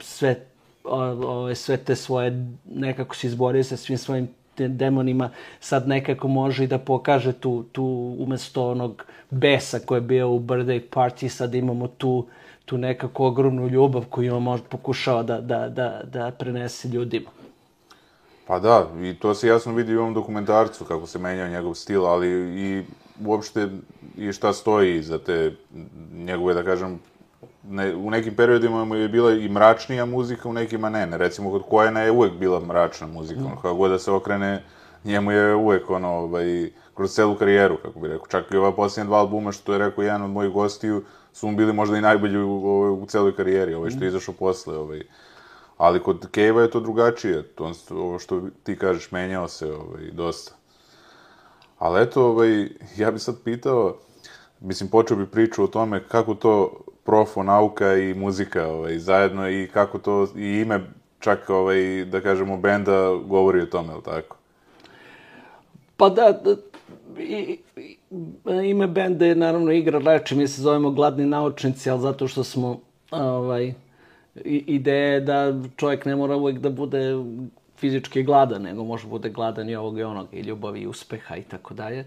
sve, ove, sve te svoje, nekako se izborio sa svim svojim demonima, sad nekako može i da pokaže tu, tu umesto onog besa koji je bio u birthday party, sad imamo tu, tu nekako ogromnu ljubav koju on možda pokušava da, da, da, da prenese ljudima. Pa da, i to se jasno vidi u ovom dokumentarcu, kako se menjao njegov stil, ali i uopšte i šta stoji za te njegove, da kažem, ne, u nekim periodima mu je bila i mračnija muzika, u nekima ne. ne. Recimo, kod Kojena je uvek bila mračna muzika. Mm. Ono, kako god da se okrene, njemu je uvek, ono, ovaj, kroz celu karijeru, kako bi rekao. Čak i ova posljednja dva albuma, što je rekao jedan od mojih gostiju, su mu bili možda i najbolji u, u, u celoj karijeri, ovaj, što je izašao posle, ovaj. Ali kod Kejva je to drugačije. To, ovo što ti kažeš, menjao se ovaj, dosta. Ali eto, ovaj, ja bih sad pitao, mislim, počeo bi priču o tome kako to profo nauka i muzika ovaj, zajedno i kako to i ime čak ovaj, da kažemo benda govori o tome, ili tako? Pa da, da i, i, ime benda je naravno igra reči, mi se zovemo gladni naučnici, ali zato što smo ovaj, ideja je da čovjek ne mora uvek da bude fizički gladan, nego može bude gladan i ovog i onog, i ljubavi, i uspeha i tako dalje.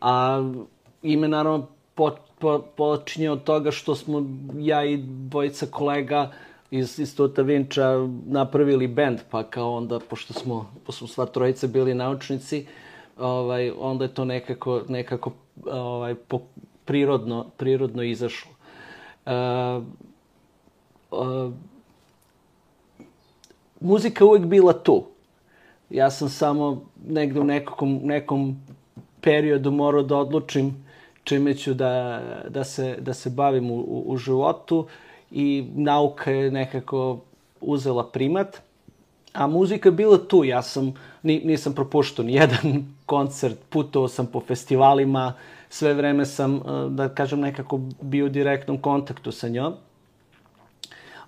A ime naravno po, po, počinje od toga što smo ja i dvojica kolega iz, iz Tuta Vinča napravili bend, pa kao onda, pošto smo, pošto smo sva trojica bili naučnici, ovaj, onda je to nekako, nekako ovaj, po, prirodno, prirodno izašlo. Uh, uh, muzika uvek bila tu. Ja sam samo negde u nekom, nekom periodu morao da odlučim čime ću da, da, se, da se bavim u, u, životu i nauka je nekako uzela primat. A muzika je bila tu, ja sam, ni, nisam propuštao ni jedan koncert, putovao sam po festivalima, sve vreme sam, eh, da kažem, nekako bio u direktnom kontaktu sa njom.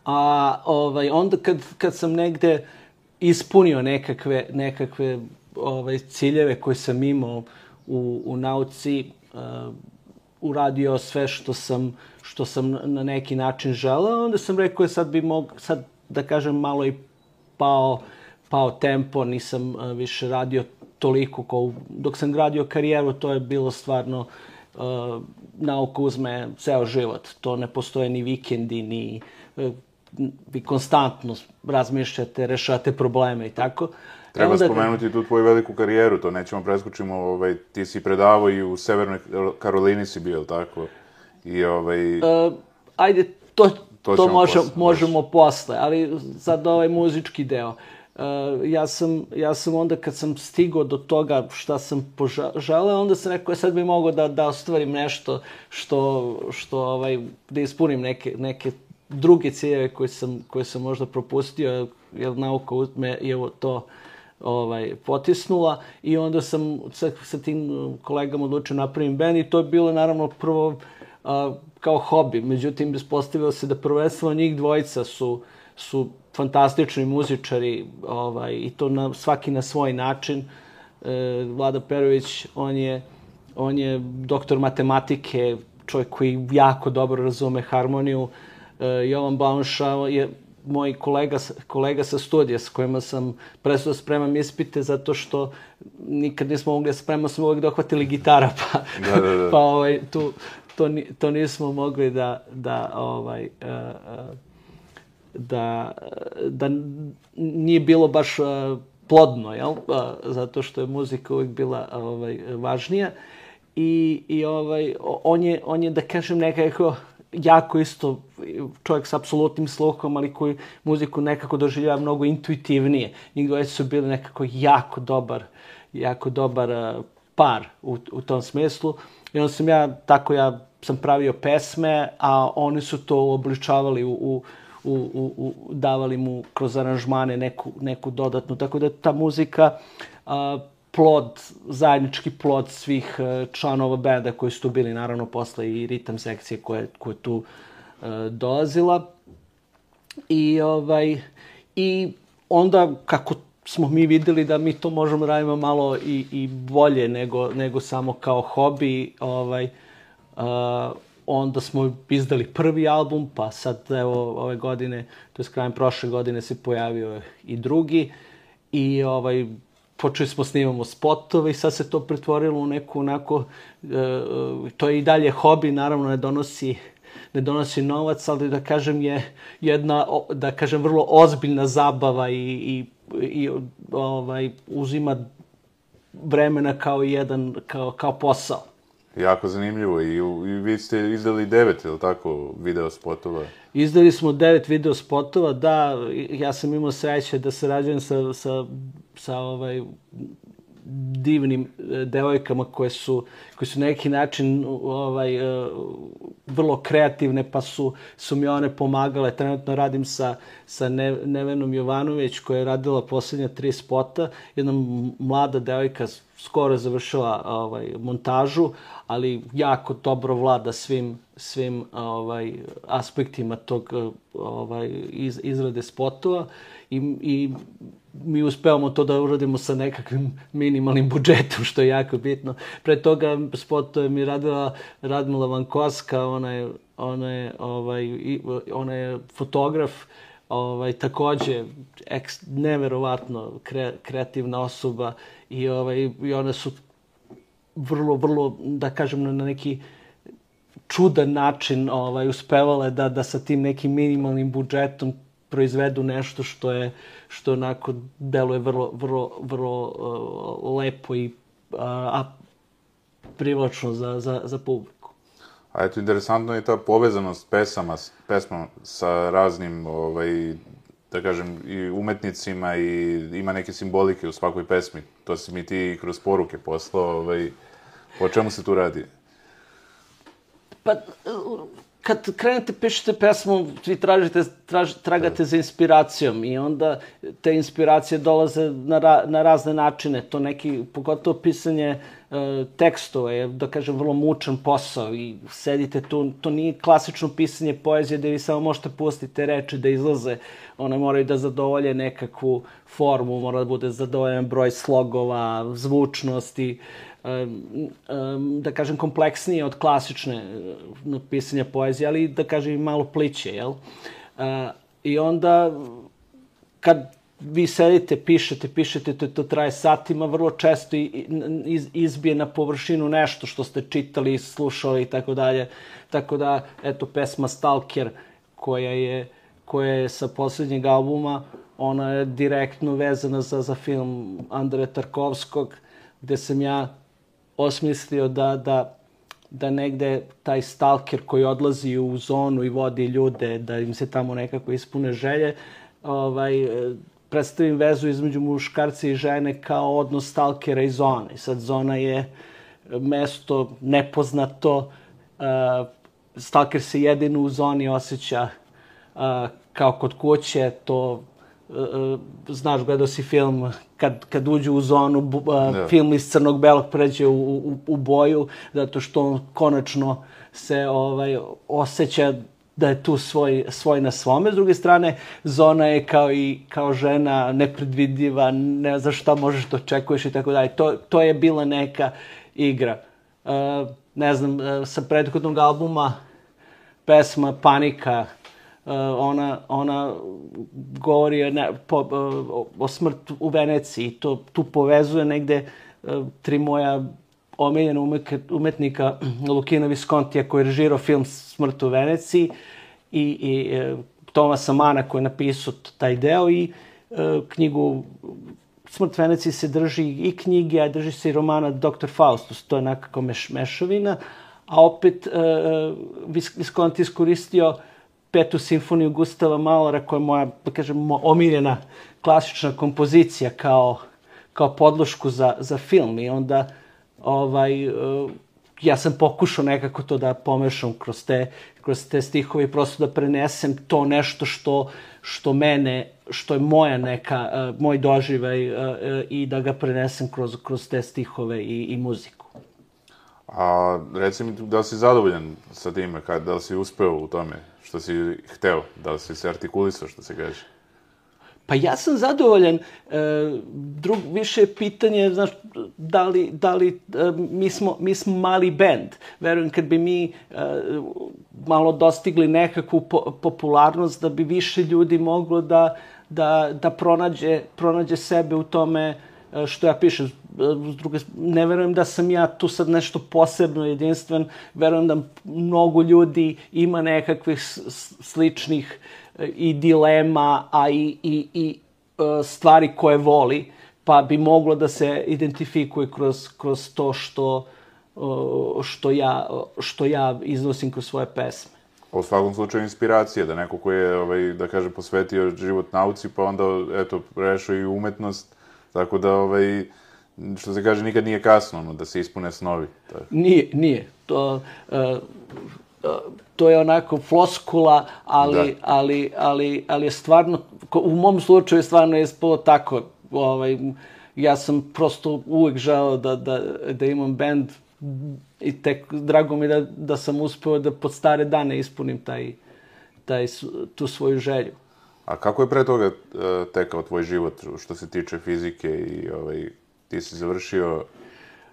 A ovaj, onda kad, kad sam negde ispunio nekakve, nekakve ovaj, ciljeve koje sam imao u, u nauci, uh, uradio sve što sam, što sam na neki način želeo, onda sam rekao sad bi mog, sad da kažem malo i pao, pao tempo, nisam uh, više radio toliko ko dok sam gradio karijeru, to je bilo stvarno uh, nauka uzme ceo život. To ne postoje ni vikendi, ni uh, vi konstantno razmišljate, rešate probleme i tako. Treba onda... spomenuti tu tvoju veliku karijeru, to nećemo preskočimo, ovaj, ti si predavao i u Severnoj Karolini si bio, tako? I ovaj... Uh, ajde, to, to, to može, posle, možemo može. posle, ali sad ovaj muzički deo. Uh, ja, sam, ja sam onda kad sam stigao do toga šta sam poželeo, onda sam rekao, e, sad bi mogao da, da ostvarim nešto što, što ovaj, da ispunim neke, neke druge ciljeve koje sam, koje sam možda propustio, jer nauka me je to ovaj, potisnula i onda sam sa, sa tim kolegama odlučio napravim band i to je bilo naravno prvo a, kao hobi. Međutim, ispostavilo se da prvenstveno njih dvojica su, su fantastični muzičari ovaj, i to na, svaki na svoj način. E, Vlada Perović, on je, on je doktor matematike, čovjek koji jako dobro razume harmoniju. E, Jovan Baunša je moj kolega, kolega sa studija s kojima sam prestao da spremam ispite zato što nikad nismo mogli da spremamo, smo uvek dohvatili gitara, pa, da, da, da. pa ovaj, tu, to, to nismo mogli da, da ovaj, uh, da, da nije bilo baš plodno, jel? Zato što je muzika uvijek bila ovaj, važnija. I, i ovaj, on, je, on je, da kažem, nekako jako isto čovjek sa apsolutnim sluhom, ali koji muziku nekako doživljava mnogo intuitivnije. Njih dvoje su bili nekako jako dobar, jako dobar par u, u tom smislu. I onda sam ja, tako ja sam pravio pesme, a oni su to obličavali u, u u, u, u, davali mu kroz aranžmane neku, neku dodatnu. Tako da ta muzika a, plod, zajednički plod svih a, članova benda koji su tu bili, naravno posle i ritam sekcije koje, koje tu dolazila. I, ovaj, I onda, kako smo mi videli da mi to možemo da radimo malo i, i bolje nego, nego samo kao hobi, ovaj, uh, onda smo izdali prvi album, pa sad evo ove godine, to je krajem prošle godine se pojavio i drugi i ovaj počeli smo snimamo spotove i sad se to pretvorilo u neku onako e, to je i dalje hobi, naravno ne donosi ne donosi novac, ali da kažem je jedna, da kažem, vrlo ozbiljna zabava i, i, i ovaj, uzima vremena kao jedan, kao, kao posao. Jako zanimljivo i, i vi ste izdali devet, ili tako, video spotova? Izdali smo devet video spotova, da, ja sam imao sreće da sarađujem sa, sa, sa ovaj, divnim e, devojkama koje su, koje su na neki način ovaj, e, vrlo kreativne, pa su, su mi one pomagale. Trenutno radim sa, sa Nevenom Jovanović koja je radila poslednja tri spota. Jedna mlada devojka skoro završila ovaj, montažu, ali jako dobro vlada svim, svim ovaj, aspektima tog ovaj, iz, izrade spotova i, i mi uspevamo to da uradimo sa nekakvim minimalnim budžetom, što je jako bitno. Pre toga spotove mi radila Radmila Vankoska, ona je, ona je, ovaj, ona je fotograf, ovaj, takođe eks, neverovatno kre, kreativna osoba i, ovaj, i one su vrlo, vrlo, da kažem, na neki čudan način ovaj, uspevale da, da sa tim nekim minimalnim budžetom proizvedu nešto što je što onako deluje vrlo vrlo vrlo uh, lepo i uh, a privlačno za, za, za publiku. A eto, interesantno je ta povezanost pesama, pesma sa raznim, ovaj, da kažem, i umetnicima i ima neke simbolike u svakoj pesmi. To si mi ti kroz poruke poslao, ovaj, o čemu se tu radi? Pa, kad krenete pišete pesmu, vi tražite, traž, tragate da. za inspiracijom i onda te inspiracije dolaze na, ra, na razne načine. To neki, pogotovo pisanje e, tekstova je, da kažem, vrlo mučan posao i sedite tu, to nije klasično pisanje poezije da vi samo možete pustiti reči da izlaze. One moraju da zadovolje nekakvu formu, mora da bude zadovoljen broj slogova, zvučnosti da kažem, kompleksnije od klasične uh, pisanja poezije, ali da kažem malo pliće, jel? I onda, kad vi sedite, pišete, pišete, to, to traje satima, vrlo često iz, izbije na površinu nešto što ste čitali, slušali i tako dalje. Tako da, eto, pesma Stalker, koja je, koja je sa poslednjeg albuma, ona je direktno vezana za, za film Andreja Tarkovskog, gde sam ja osmislio da, da, da negde taj stalker koji odlazi u zonu i vodi ljude, da im se tamo nekako ispune želje, ovaj, predstavim vezu između muškarca i žene kao odnos stalkera i zone. Sad zona je mesto nepoznato, stalker se jedino u zoni osjeća kao kod kuće, to znaš, gledao si film kad, kad uđu u zonu, uh, da. film iz crnog belog pređe u, u, u boju, zato što on konačno se ovaj osjeća da je tu svoj, svoj na svome. S druge strane, Zona je kao i kao žena nepredvidljiva, ne znaš šta možeš da očekuješ i tako dalje. To, to je bila neka igra. Uh, ne znam, uh, sa prethodnog albuma pesma Panika, ona, ona govori ne, po, uh, o smrtu u Veneciji. To tu povezuje negde uh, tri moja omiljena umetnika Lukina Viscontija koji je režirao film Smrt u Veneciji i, i e, Tomasa Mana koji je napisao taj deo i e, knjigu Smrt Veneciji se drži i knjige, a drži se i romana Dr. Faustus, to je nekako meš, mešavina, a opet e, e Visconti iskoristio petu simfoniju Gustava Malora koja je moja, da kažem, omiljena klasična kompozicija kao, kao podlošku za, za film i onda ovaj, uh, ja sam pokušao nekako to da pomešam kroz te, kroz te stihove i prosto da prenesem to nešto što, što mene, što je moja neka, uh, moj doživaj uh, i da ga prenesem kroz, kroz te stihove i, i muziku. A reci mi, da li si zadovoljan sa time, kad, da li si uspeo u tome što si hteo, da si se artikulisao, što se kaže? Pa ja sam zadovoljan. E, drug, više pitanje, znaš, da li, da li e, mi, smo, mi smo mali bend. Verujem, kad bi mi e, malo dostigli nekakvu po, popularnost, da bi više ljudi moglo da, da, da pronađe, pronađe sebe u tome što ja pišem. S druge, ne verujem da sam ja tu sad nešto posebno jedinstven. Verujem da mnogo ljudi ima nekakvih sličnih i dilema, a i, i, i e, stvari koje voli, pa bi moglo da se identifikuje kroz, kroz to što, e, što, ja, što ja iznosim kroz svoje pesme. U svakom slučaju inspiracija, da neko ko je, ovaj, da kaže, posvetio život nauci, pa onda, eto, prešao i umetnost, tako da, ovaj, što se kaže, nikad nije kasno, ono, da se ispune snovi. Tako. Nije, nije. To, uh, to je onako floskula, ali, da. ali, ali, ali je stvarno, u mom slučaju stvarno je ispalo tako. Ovaj, ja sam prosto uvek želeo da, da, da imam bend i tek drago mi da, da sam uspeo da pod stare dane ispunim taj, taj, tu svoju želju. A kako je pre toga e, tekao tvoj život što se tiče fizike i ovaj, ti si završio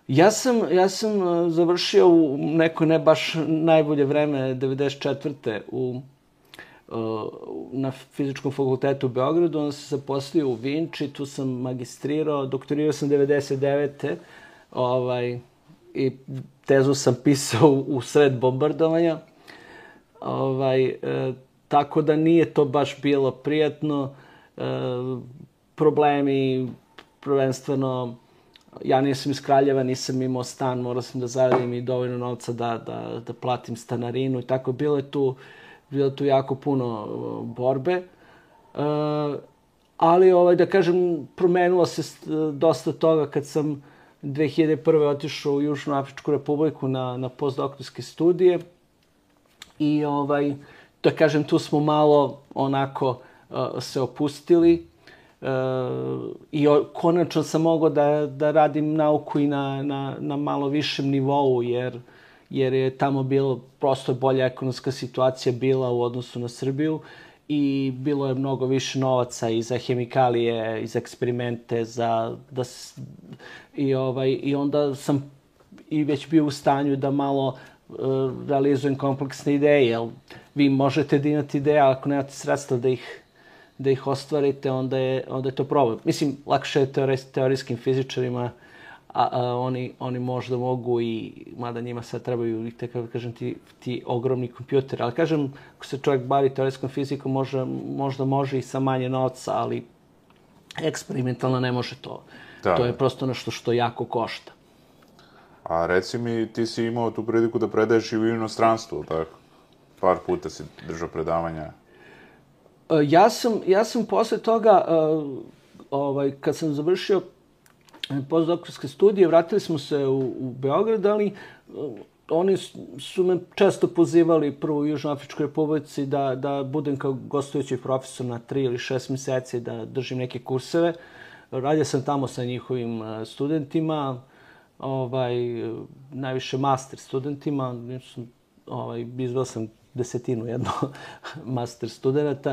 Ja sam, ja sam uh, završio u neko ne baš najbolje vreme, 94. u uh, na fizičkom fakultetu u Beogradu, onda sam se poslio u Vinči, tu sam magistrirao, doktorirao sam 99. Ovaj, i tezu sam pisao u sred bombardovanja. Ovaj, e, tako da nije to baš bilo prijatno. E, problemi prvenstveno ja nisam iz Kraljeva, nisam imao stan, morao sam da zaradim i dovoljno novca da, da, da platim stanarinu i tako. Bilo je tu, bilo tu jako puno uh, borbe. Uh, ali, ovaj, da kažem, promenilo se dosta toga kad sam 2001. otišao u Južnu Afričku republiku na, na postdoktorske studije. I, ovaj, da kažem, tu smo malo onako uh, se opustili i konačno sam mogao da, da radim nauku i na, na, na malo višem nivou, jer, jer je tamo bilo prosto bolja ekonomska situacija bila u odnosu na Srbiju i bilo je mnogo više novaca i za hemikalije, i za eksperimente, za, da, i, ovaj, i onda sam i već bio u stanju da malo uh, realizujem kompleksne ideje, jer vi možete da imate ideje, ako nemate sredstva da ih da ih ostvarite, onda je, onda je to problem. Mislim, lakše je teorijs, teorijskim fizičarima, a, a oni, oni možda mogu i, mada njima sad trebaju i te, kako kažem, ti, ti ogromni kompjuteri. Ali kažem, ako se čovjek bavi teorijskom fizikom, može, možda može i sa manje novca, ali eksperimentalno ne može to. Da. To je prosto nešto što jako košta. A reci mi, ti si imao tu priliku da predaješ i u inostranstvu, tako? Par puta si držao predavanja. E, ja sam, ja sam posle toga, uh, ovaj, kad sam završio postdoktorske studije, vratili smo se u, u Beograd, ali uh, oni su me često pozivali prvo u Južnoafričkoj republici da, da budem kao gostujući profesor na tri ili šest meseci, da držim neke kurseve. Radio sam tamo sa njihovim studentima, ovaj, najviše master studentima, ovaj, izvao sam desetinu jedno master studenta.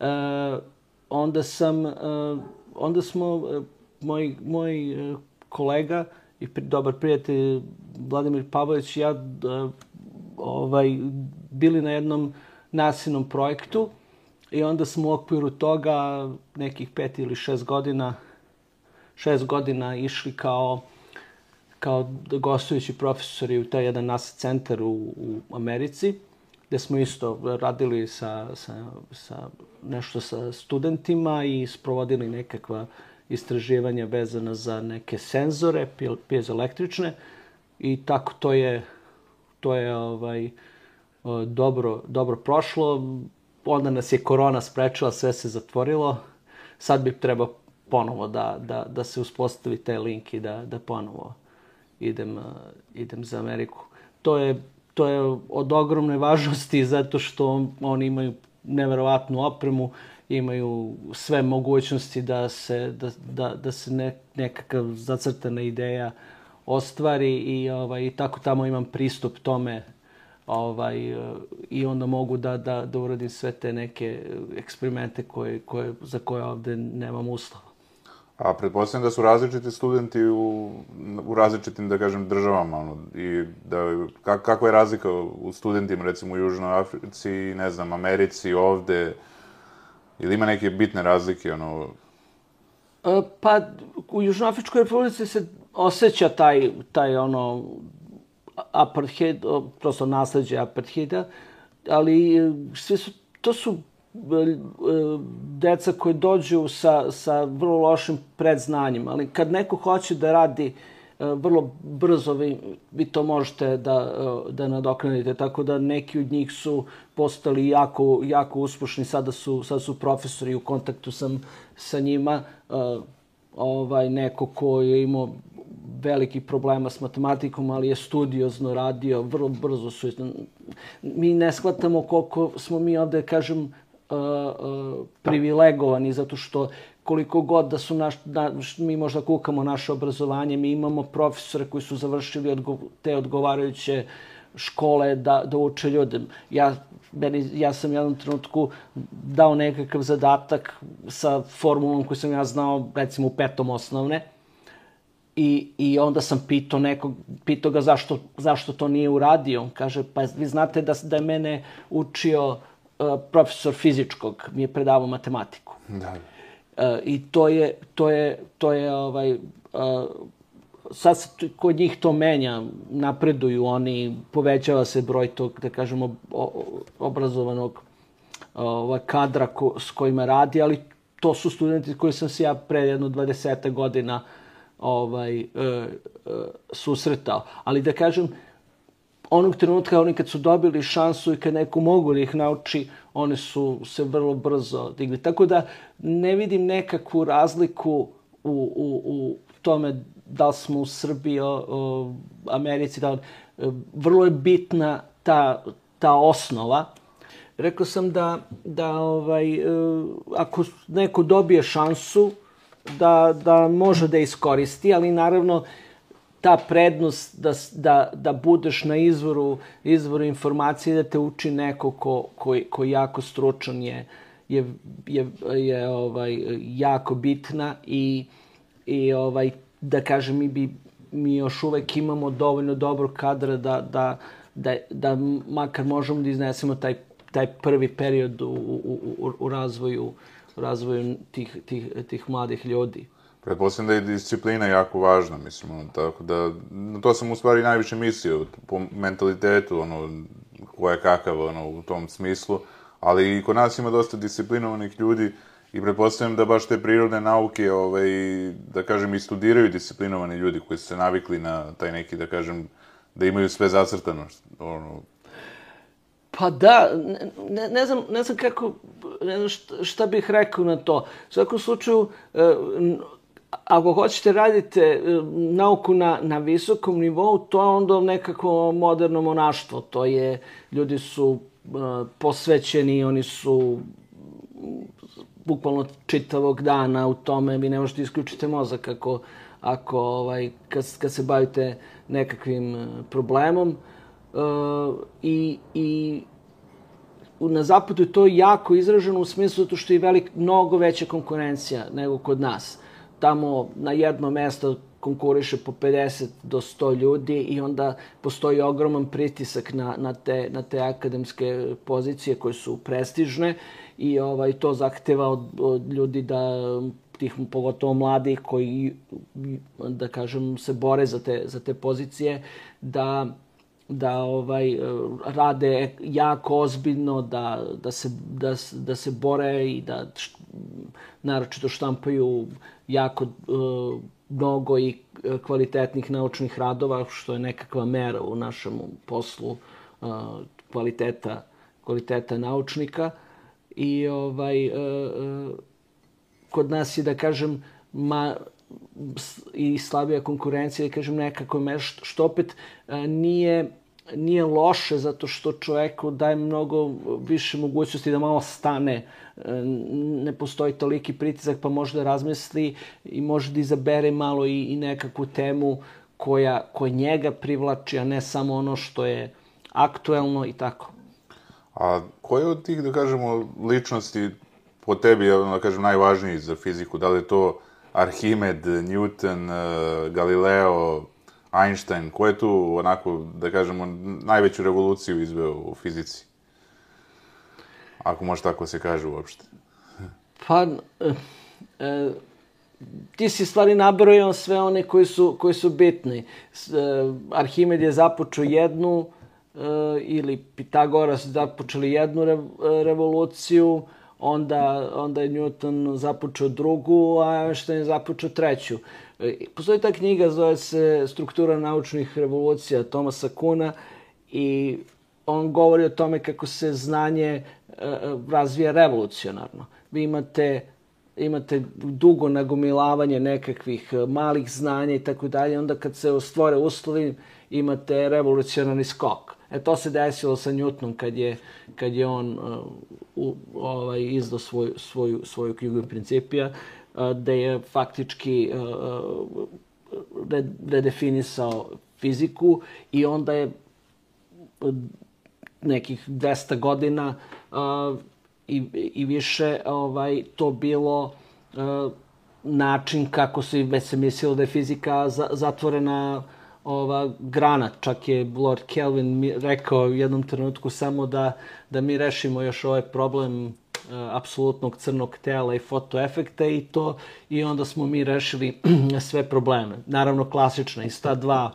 E, onda sam, e, onda smo, e, moj, moj e, kolega i pri, dobar prijatelj Vladimir Pavlović i ja e, ovaj, bili na jednom nasilnom projektu i onda smo u okviru toga nekih pet ili šest godina šest godina išli kao kao gostujući profesori u taj jedan NASA centar u, u Americi, gde smo isto radili sa, sa, sa nešto sa studentima i sprovodili nekakva istraživanja vezana za neke senzore piezoelektrične. I tako to je to je ovaj dobro dobro prošlo. Onda nas je korona sprečila sve se zatvorilo. Sad bi trebao ponovo da, da, da se uspostavi taj link i da, da ponovo idem, idem za Ameriku. To je, to je od ogromne važnosti zato što oni imaju neverovatnu opremu, imaju sve mogućnosti da se, da, da, da se ne, nekakav zacrtana ideja ostvari i, ovaj, tako tamo imam pristup tome ovaj, i onda mogu da, da, da uradim sve te neke eksperimente koje, koje, za koje ovde nemam uslova. A pretpostavljam da su različiti studenti u, u različitim, da kažem, državama, ono, i da, kak, kakva je razlika u studentima, recimo, u Južnoj Africi, ne znam, Americi, ovde, ili ima neke bitne razlike, ono... E, pa, u Južnoafričkoj republici se osjeća taj, taj ono, apartheid, prosto nasledđe apartheida, ali e, sve su, to su deca koje dođu sa, sa vrlo lošim predznanjima, ali kad neko hoće da radi e, vrlo brzo vi, vi to možete da, e, da nadoknadite, tako da neki od njih su postali jako, jako uspešni, sada su, sada su profesori, u kontaktu sam sa njima, e, ovaj, neko ko je imao veliki problema s matematikom, ali je studiozno radio, vrlo brzo su... Mi ne shvatamo koliko smo mi ovde, kažem, privilegovani zato što koliko god da su naš, da, mi možda kukamo naše obrazovanje, mi imamo profesore koji su završili odgo, te odgovarajuće škole da, da uče ljude. Ja, meni, ja sam u jednom trenutku dao nekakav zadatak sa formulom koju sam ja znao recimo u petom osnovne i, i onda sam pitao nekog, pitao ga zašto, zašto to nije uradio. On kaže, pa vi znate da, da je mene učio uh, profesor fizičkog mi je predavao matematiku. Da. Uh, I to je, to je, to je ovaj, uh, sad se kod njih to menja, napreduju oni, povećava se broj tog, da kažemo, obrazovanog ovaj, kadra ko, s kojima radi, ali to su studenti koji sam se ja pre jedno 20 godina ovaj, e, e, susretao. Ali da kažem, onog trenutka oni kad su dobili šansu i kad neko mogu da ih nauči, one su se vrlo brzo digli. Tako da ne vidim nekakvu razliku u, u, u tome da li smo u Srbiji, o, o Americi, da li, vrlo je bitna ta, ta osnova. Rekao sam da, da ovaj, e, ako neko dobije šansu, da, da može da iskoristi, ali naravno ta prednost da, da, da budeš na izvoru, izvoru informacije, da te uči neko ko, ko, ko jako stručan je, je, je, je ovaj, jako bitna i, i ovaj, da kažem, mi, bi, mi još uvek imamo dovoljno dobro kadra da, da, da, da makar možemo da iznesemo taj, taj prvi period u, u, u, u razvoju, u razvoju tih, tih, tih mladih ljudi. Pretpostavljam da je disciplina jako važna, mislim, ono, tako da, na to sam u stvari najviše mislio, po mentalitetu, ono, ko je kakav, ono, u tom smislu, ali i kod nas ima dosta disciplinovanih ljudi i pretpostavljam da baš te prirodne nauke, ovaj, da kažem, i studiraju disciplinovani ljudi koji su se navikli na taj neki, da kažem, da imaju sve zacrtano, ono, Pa da, ne, ne, znam, ne znam kako, ne znam šta, šta bih rekao na to. U svakom slučaju, e, ako hoćete radite e, nauku na, na visokom nivou, to je onda nekako moderno monaštvo. To je, ljudi su uh, posvećeni, oni su bukvalno čitavog dana u tome, vi ne možete isključiti mozak ako, ako ovaj, kad, kad se bavite nekakvim e, problemom. Uh, i, I na zapadu je to jako izraženo u smislu zato što je velik, mnogo veća konkurencija nego kod nas. Tamo na jedno mesto konkuriše po 50 do 100 ljudi i onda postoji ogroman pritisak na, na, te, na te akademske pozicije koje su prestižne i ovaj to zahteva od, od ljudi da tih pogotovo mladih koji da kažem se bore za te za te pozicije da da ovaj rade jako ozbiljno da da se da, da se bore i da naročito štampaju jako uh, mnogo i e, kvalitetnih naučnih radova, što je nekakva mera u našem poslu uh, kvaliteta, kvaliteta naučnika. I ovaj, uh, kod nas je, da kažem, ma, i slabija konkurencija, da kažem, nekako nešto, što opet nije nije loše zato što čoveku daje mnogo više mogućnosti da malo stane, ne postoji toliki pritisak pa može da razmisli i može da izabere malo i, i nekakvu temu koja, koja njega privlači, a ne samo ono što je aktuelno i tako. A koje od tih, da kažemo, ličnosti po tebi je, da kažem, najvažniji za fiziku? Da li je to Arhimed, Newton, Galileo, Einstein, ko je tu, onako, da kažemo, najveću revoluciju izveo u fizici? Ako može tako se kaže uopšte. Pa, e, e, ti si stvari nabrojao sve one koji su, koji su bitni. E, Arhimed je započeo jednu, e, ili Pitagoras započeli jednu re, revoluciju, onda, onda je Newton započeo drugu, a Einstein je započeo treću. E, postoji ta knjiga, zove se Struktura naučnih revolucija Tomasa Kuna i on govori o tome kako se znanje e, razvija revolucionarno. Vi imate imate dugo nagomilavanje nekakvih e, malih znanja i tako dalje, onda kad se stvore uslovi imate revolucionarni skok. E to se desilo sa Newtonom kad je, kad je on uh, u, ovaj, izdao svoj, svoju, svoju knjigu principija da je faktički redefinisao fiziku i onda je nekih 200 godina i, i više ovaj to bilo način kako se već se mislilo da je fizika zatvorena ova grana. Čak je Lord Kelvin rekao u jednom trenutku samo da, da mi rešimo još ovaj problem apsolutnog crnog tela i fotoefekta i to i onda smo mi rešili sve probleme. Naravno klasična iz ta dva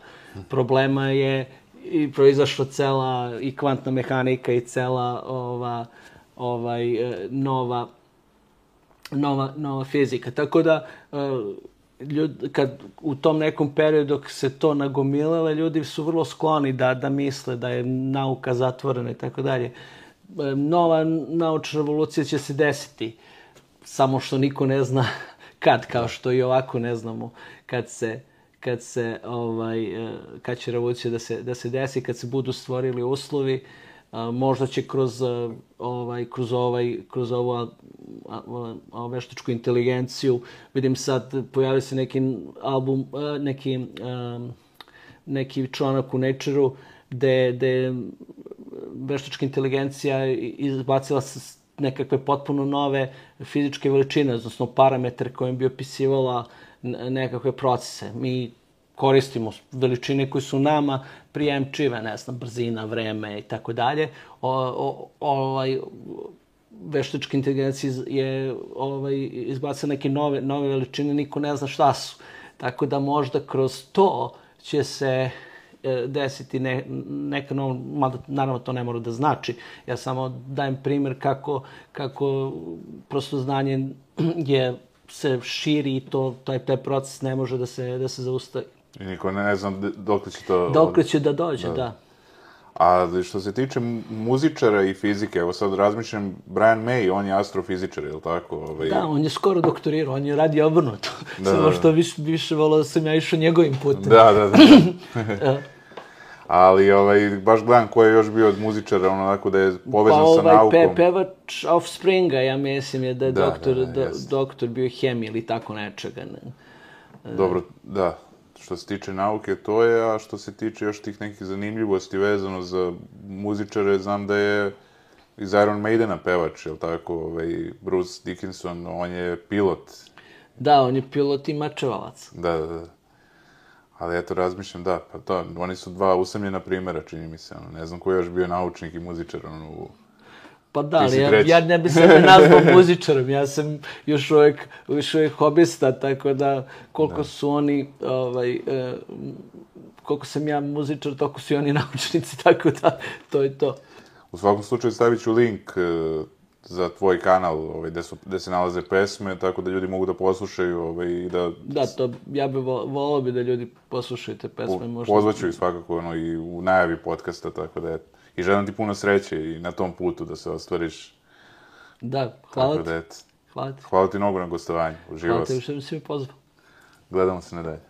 problema je i proizašla cela i kvantna mehanika i cela ova ovaj e, nova nova nova fizika. Tako da e, ljud, kad u tom nekom periodu dok se to nagomilale, ljudi su vrlo skloni da da misle da je nauka zatvorena i tako dalje nova naučna revolucija će se desiti, samo što niko ne zna kad, kao što i ovako ne znamo kad se kad se ovaj e, kad će revolucija da se da se desi kad se budu stvorili uslovi. Možda će kroz e, ovaj kroz ovaj kroz ovu veštačku inteligenciju vidim sad pojavio se neki album e, neki neki članak u Nature-u gde, gde veštačka inteligencija izbacila nekakve potpuno nove fizičke veličine, odnosno parametre kojim bi opisivala nekakve procese. Mi koristimo veličine koje su nama prijemčive, ne znam, brzina, vreme i tako dalje. Ovaj veštačka inteligencija je ovaj izbacila neke nove nove veličine, niko ne zna šta su. Tako da možda kroz to će se E, desiti ne, neka nova, mada naravno to ne mora da znači. Ja samo dajem primer kako, kako prosto znanje je se širi i to, taj, taj proces ne može da se, da se zaustavi. I niko ne, znam dok će to... Dok će da dođe, da. da. A što se tiče muzičara i fizike, evo sad razmišljam, Brian May, on je astrofizičar, je li tako? Ovaj... Da, on je skoro doktorirao, on je radi obrnuto. Da, Samo da, što više, više volao da sam ja išao njegovim putem. Da, da, da. da. Ali, ovaj, baš gledam ko je još bio od muzičara, ono, onako da je povezan pa, ovaj, sa naukom. Pe, pevač Offspringa, ja mislim, je da je da, doktor, da, da, da, doktor bio hemij ili tako nečega. Ne? Dobro, da, što se tiče nauke, to je, a što se tiče još tih nekih zanimljivosti vezano za muzičare, znam da je iz Iron Maidena pevač, je tako, ovaj, Bruce Dickinson, on je pilot. Da, on je pilot i mačevalac. Da, da, da. Ali eto, razmišljam, da, pa to, oni su dva usamljena primjera, čini mi se, ono, ne znam ko je još bio naučnik i muzičar, ono, u... Pa da, ali ja, ja ne bi sebe nazvao muzičarom, ja sam još uvijek, još uvijek hobista, tako da koliko su oni, ovaj, e, koliko sam ja muzičar, toliko su i oni naučnici, tako da to je to. U svakom slučaju stavit ću link e, za tvoj kanal, ovaj, gde, su, gde se nalaze pesme, tako da ljudi mogu da poslušaju ovaj, i da Da, to, ja bih vo, volao bi da ljudi poslušaju te pesme, možda. pozvaću ih svakako ono, i u najavi podcasta, tako da eto. I želim ti puno sreće i na tom putu da se ostvariš. Da, hvala Tako ti, da hvala ti. Hvala ti mnogo na gostovanju. Uživao Hvala sam. ti što si mi pozvao. Gledamo se nadalje.